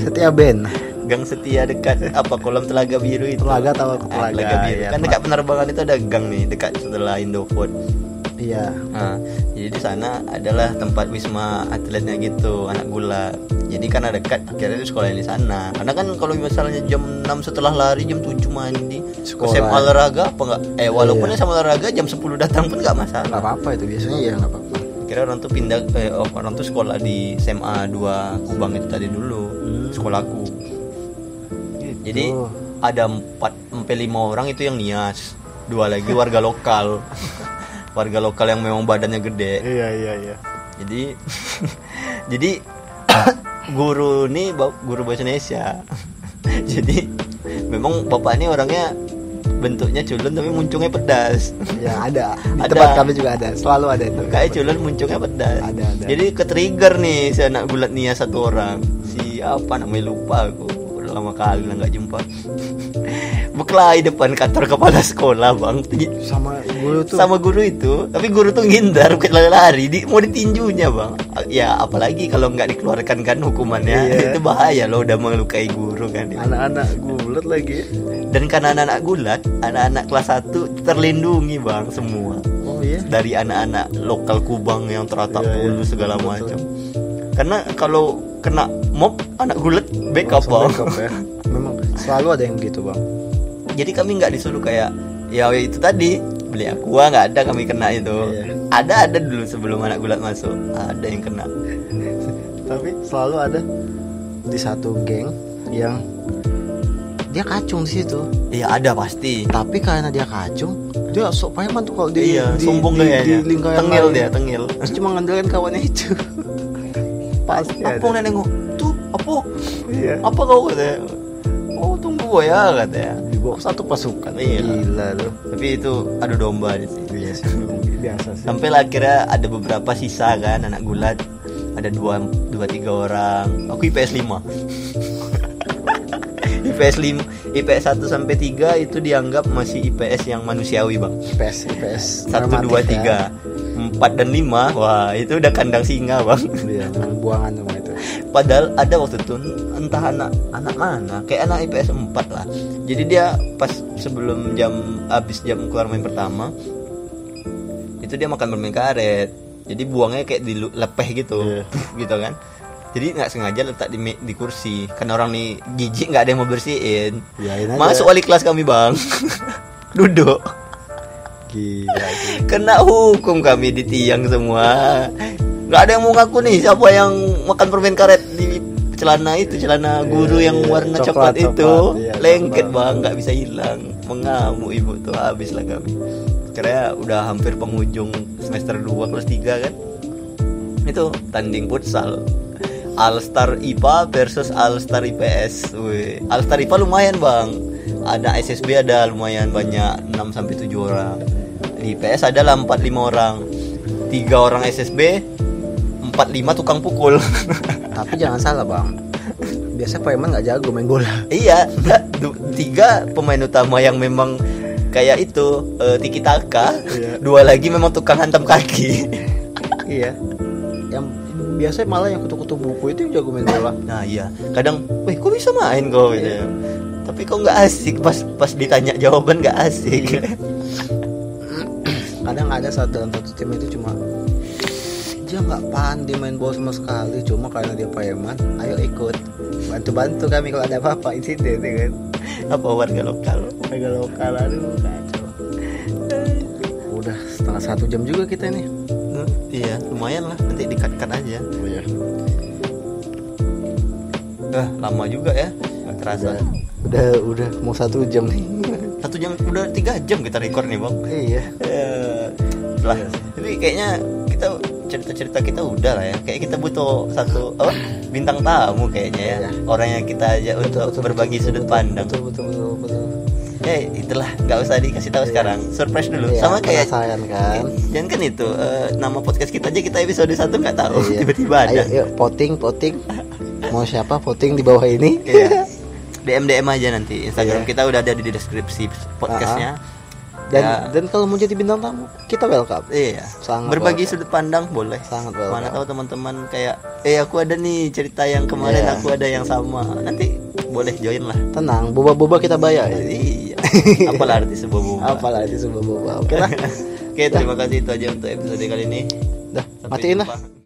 Setia Ben. Gang setia dekat apa kolam telaga biru itu Telaga tahu aku Ah, telaga. biru Iya, kan dekat penerbangan itu ada gang nih dekat setelah Indofood Iya. Nah, jadi di sana adalah tempat wisma atletnya gitu, anak gula. Jadi karena dekat, akhirnya di sekolah di sana. Karena kan kalau misalnya jam 6 setelah lari, jam 7 mandi, Sekolah. SMA olahraga apa enggak? Eh walaupun Iya. SMA olahraga jam 10 datang pun nggak masalah. Nggak apa-apa itu biasanya ya nggak apa-apa. Kira orang tuh pindah eh, oh, orang tuh sekolah di SMA 2 Kubang itu tadi dulu, Hmm. sekolahku. Jadi Oh. ada 4 sampai 5 orang itu yang nias, dua lagi warga lokal. warga lokal yang memang badannya gede. Iya iya iya. jadi jadi guru ba- guru bahasa Indonesia jadi memang bapak ini orangnya bentuknya culun tapi muncungnya pedas Ya ada. Di Ada. tempat kami juga ada. Selalu ada itu. kayak culun muncungnya pedas Ada, ada. jadi ke trigger nih si anak gulat nia satu orang si apa namanya lupa aku lama kali lah nggak jumpa berkelahi depan kantor kepala sekolah bang sama guru tuh. sama guru itu tapi guru tuh ngindar bukan lari-lari di, mau ditinjunya bang ya apalagi kalau nggak dikeluarkan kan hukumannya Iya. itu bahaya loh udah melukai guru kan anak-anak gulat lagi. dan karena anak-anak gulat anak-anak kelas 1 terlindungi bang semua Oh iya. dari anak-anak lokal kubang yang teratak Iya, iya. segala macam karena kalau kena mob anak gulat backup Langsung bang backup ya. Memang selalu ada yang gitu bang. jadi kami nggak disuruh kayak ya itu tadi beli aqua nggak ada kami kena itu Iya. ada ada dulu sebelum anak gulat masuk ada yang kena Tapi selalu ada di satu geng yang dia kacung di situ. iya ada pasti Tapi karena dia kacung, dia sok preman tuh kalau di iya di, sombong di, kayaknya di lingkaran tengil lain. dia tengil Terus cuma ngandelin kawannya itu. Pasti apa ada. nenek tuh apa? Iya. apa kau katanya oh tunggu ya katanya dibawa. Satu pasukan Iya. gila loh tapi itu adu domba di situ. Iya sih biasa sih. Sampai lah akhirnya ada beberapa sisa kan anak gulat. Ada dua dua tiga orang. Aku IPS 5 IPS 5 IPS 1 sampai 3 itu dianggap masih IPS yang manusiawi bang. IPS IPS 1 2 normatif ya. 3 4 dan 5 wah itu udah kandang singa bang iya buangan semua itu Padahal ada waktu itu entah anak anak mana, kayak anak IPS 4 lah. Jadi dia pas sebelum jam habis jam keluar main pertama itu dia makan permen karet. Jadi buangnya kayak di lepeh gitu. Iya. gitu kan. Jadi nggak sengaja letak di di kursi. Karena orang nih jijik nggak ada yang mau bersihin. Yain aja. Masuk wali kelas kami, Bang. Duduk. Gila gila. Kena hukum kami di tiang semua. Nggak ada yang mau ngaku nih siapa yang makan permen karet di celana itu, celana guru Iya, yang iya, warna coklat, coklat, itu. coklat, iya, Lengket coklat. bang, nggak bisa hilang. Mengamuk ibu tuh habis lah kami. Kira udah hampir penghujung semester 2 kelas 3 kan. Itu tanding futsal. All Star IPA versus All Star IPS. Wih, All Star IPA lumayan, Bang. Ada SSB ada lumayan banyak 6 sampai 7 orang. Di IPS ada lah 4 5 orang. 3 orang SSB, 4 5 tukang pukul. tapi jangan salah bang biasa Paiman nggak jago main bola iya, tiga pemain utama yang memang kayak itu eh, tiki taka. Iya. Dua lagi memang tukang hantam kaki. iya yang biasa malah yang kutu-kutu buku itu yang jago main bola Nah iya, kadang, weh kok bisa main kau gitu. Tapi kok nggak asik? Pas pas ditanya jawaban nggak asik. kadang ada saat dalam satu tim itu cuma dia nggak pandai main bola sama sekali. Cuma karena dia Paiman ayo ikut. Bantu-bantu kami kalau ada apa-apa insiden ya kan? Apa warga lokal? harga lokal aduh kacau. Udah setengah satu jam juga kita nih Hmm, iya, lumayan lah. Nanti dikat-kat aja. oh iya. Dah lama juga ya, terasa. udah udah mau satu jam nih Satu jam udah tiga jam kita record nih bang. iya Eh, lah, tapi kayaknya kita cerita-cerita kita udah lah ya. Kayak kita butuh satu apa bintang tamu kayaknya ya. Iya. Orang yang kita ajak untuk berbagi sudut pandang. betul betul betul, betul. Eh itulah nggak usah dikasih tahu sekarang. Surprise dulu. Iya, Sama kayak kan Jangan kan itu eh, nama podcast kita aja kita episode satu nggak tahu Iya. tiba-tiba ada. Ayo, yuk, voting, voting. Mau siapa voting di bawah ini? Iya. DM DM aja nanti Instagram Iya. kita udah ada di deskripsi podcastnya. Dan Ya. dan kalau mau jadi bintang tamu, kita welcome. Iya. Sangat Berbagi welcome. sudut pandang boleh. Sangat welcome. Mana tahu teman-teman kayak eh aku ada nih cerita yang kemarin Iya. aku ada yang sama. Nanti boleh join lah. Tenang, boba-boba kita bayar. Iya. Apalah arti sebuah boba. Apalah itu sebuah boba. Oke lah. Oke, terima kasih itu aja untuk episode kali ini. Dah, Sampai matiin lah. jumpa.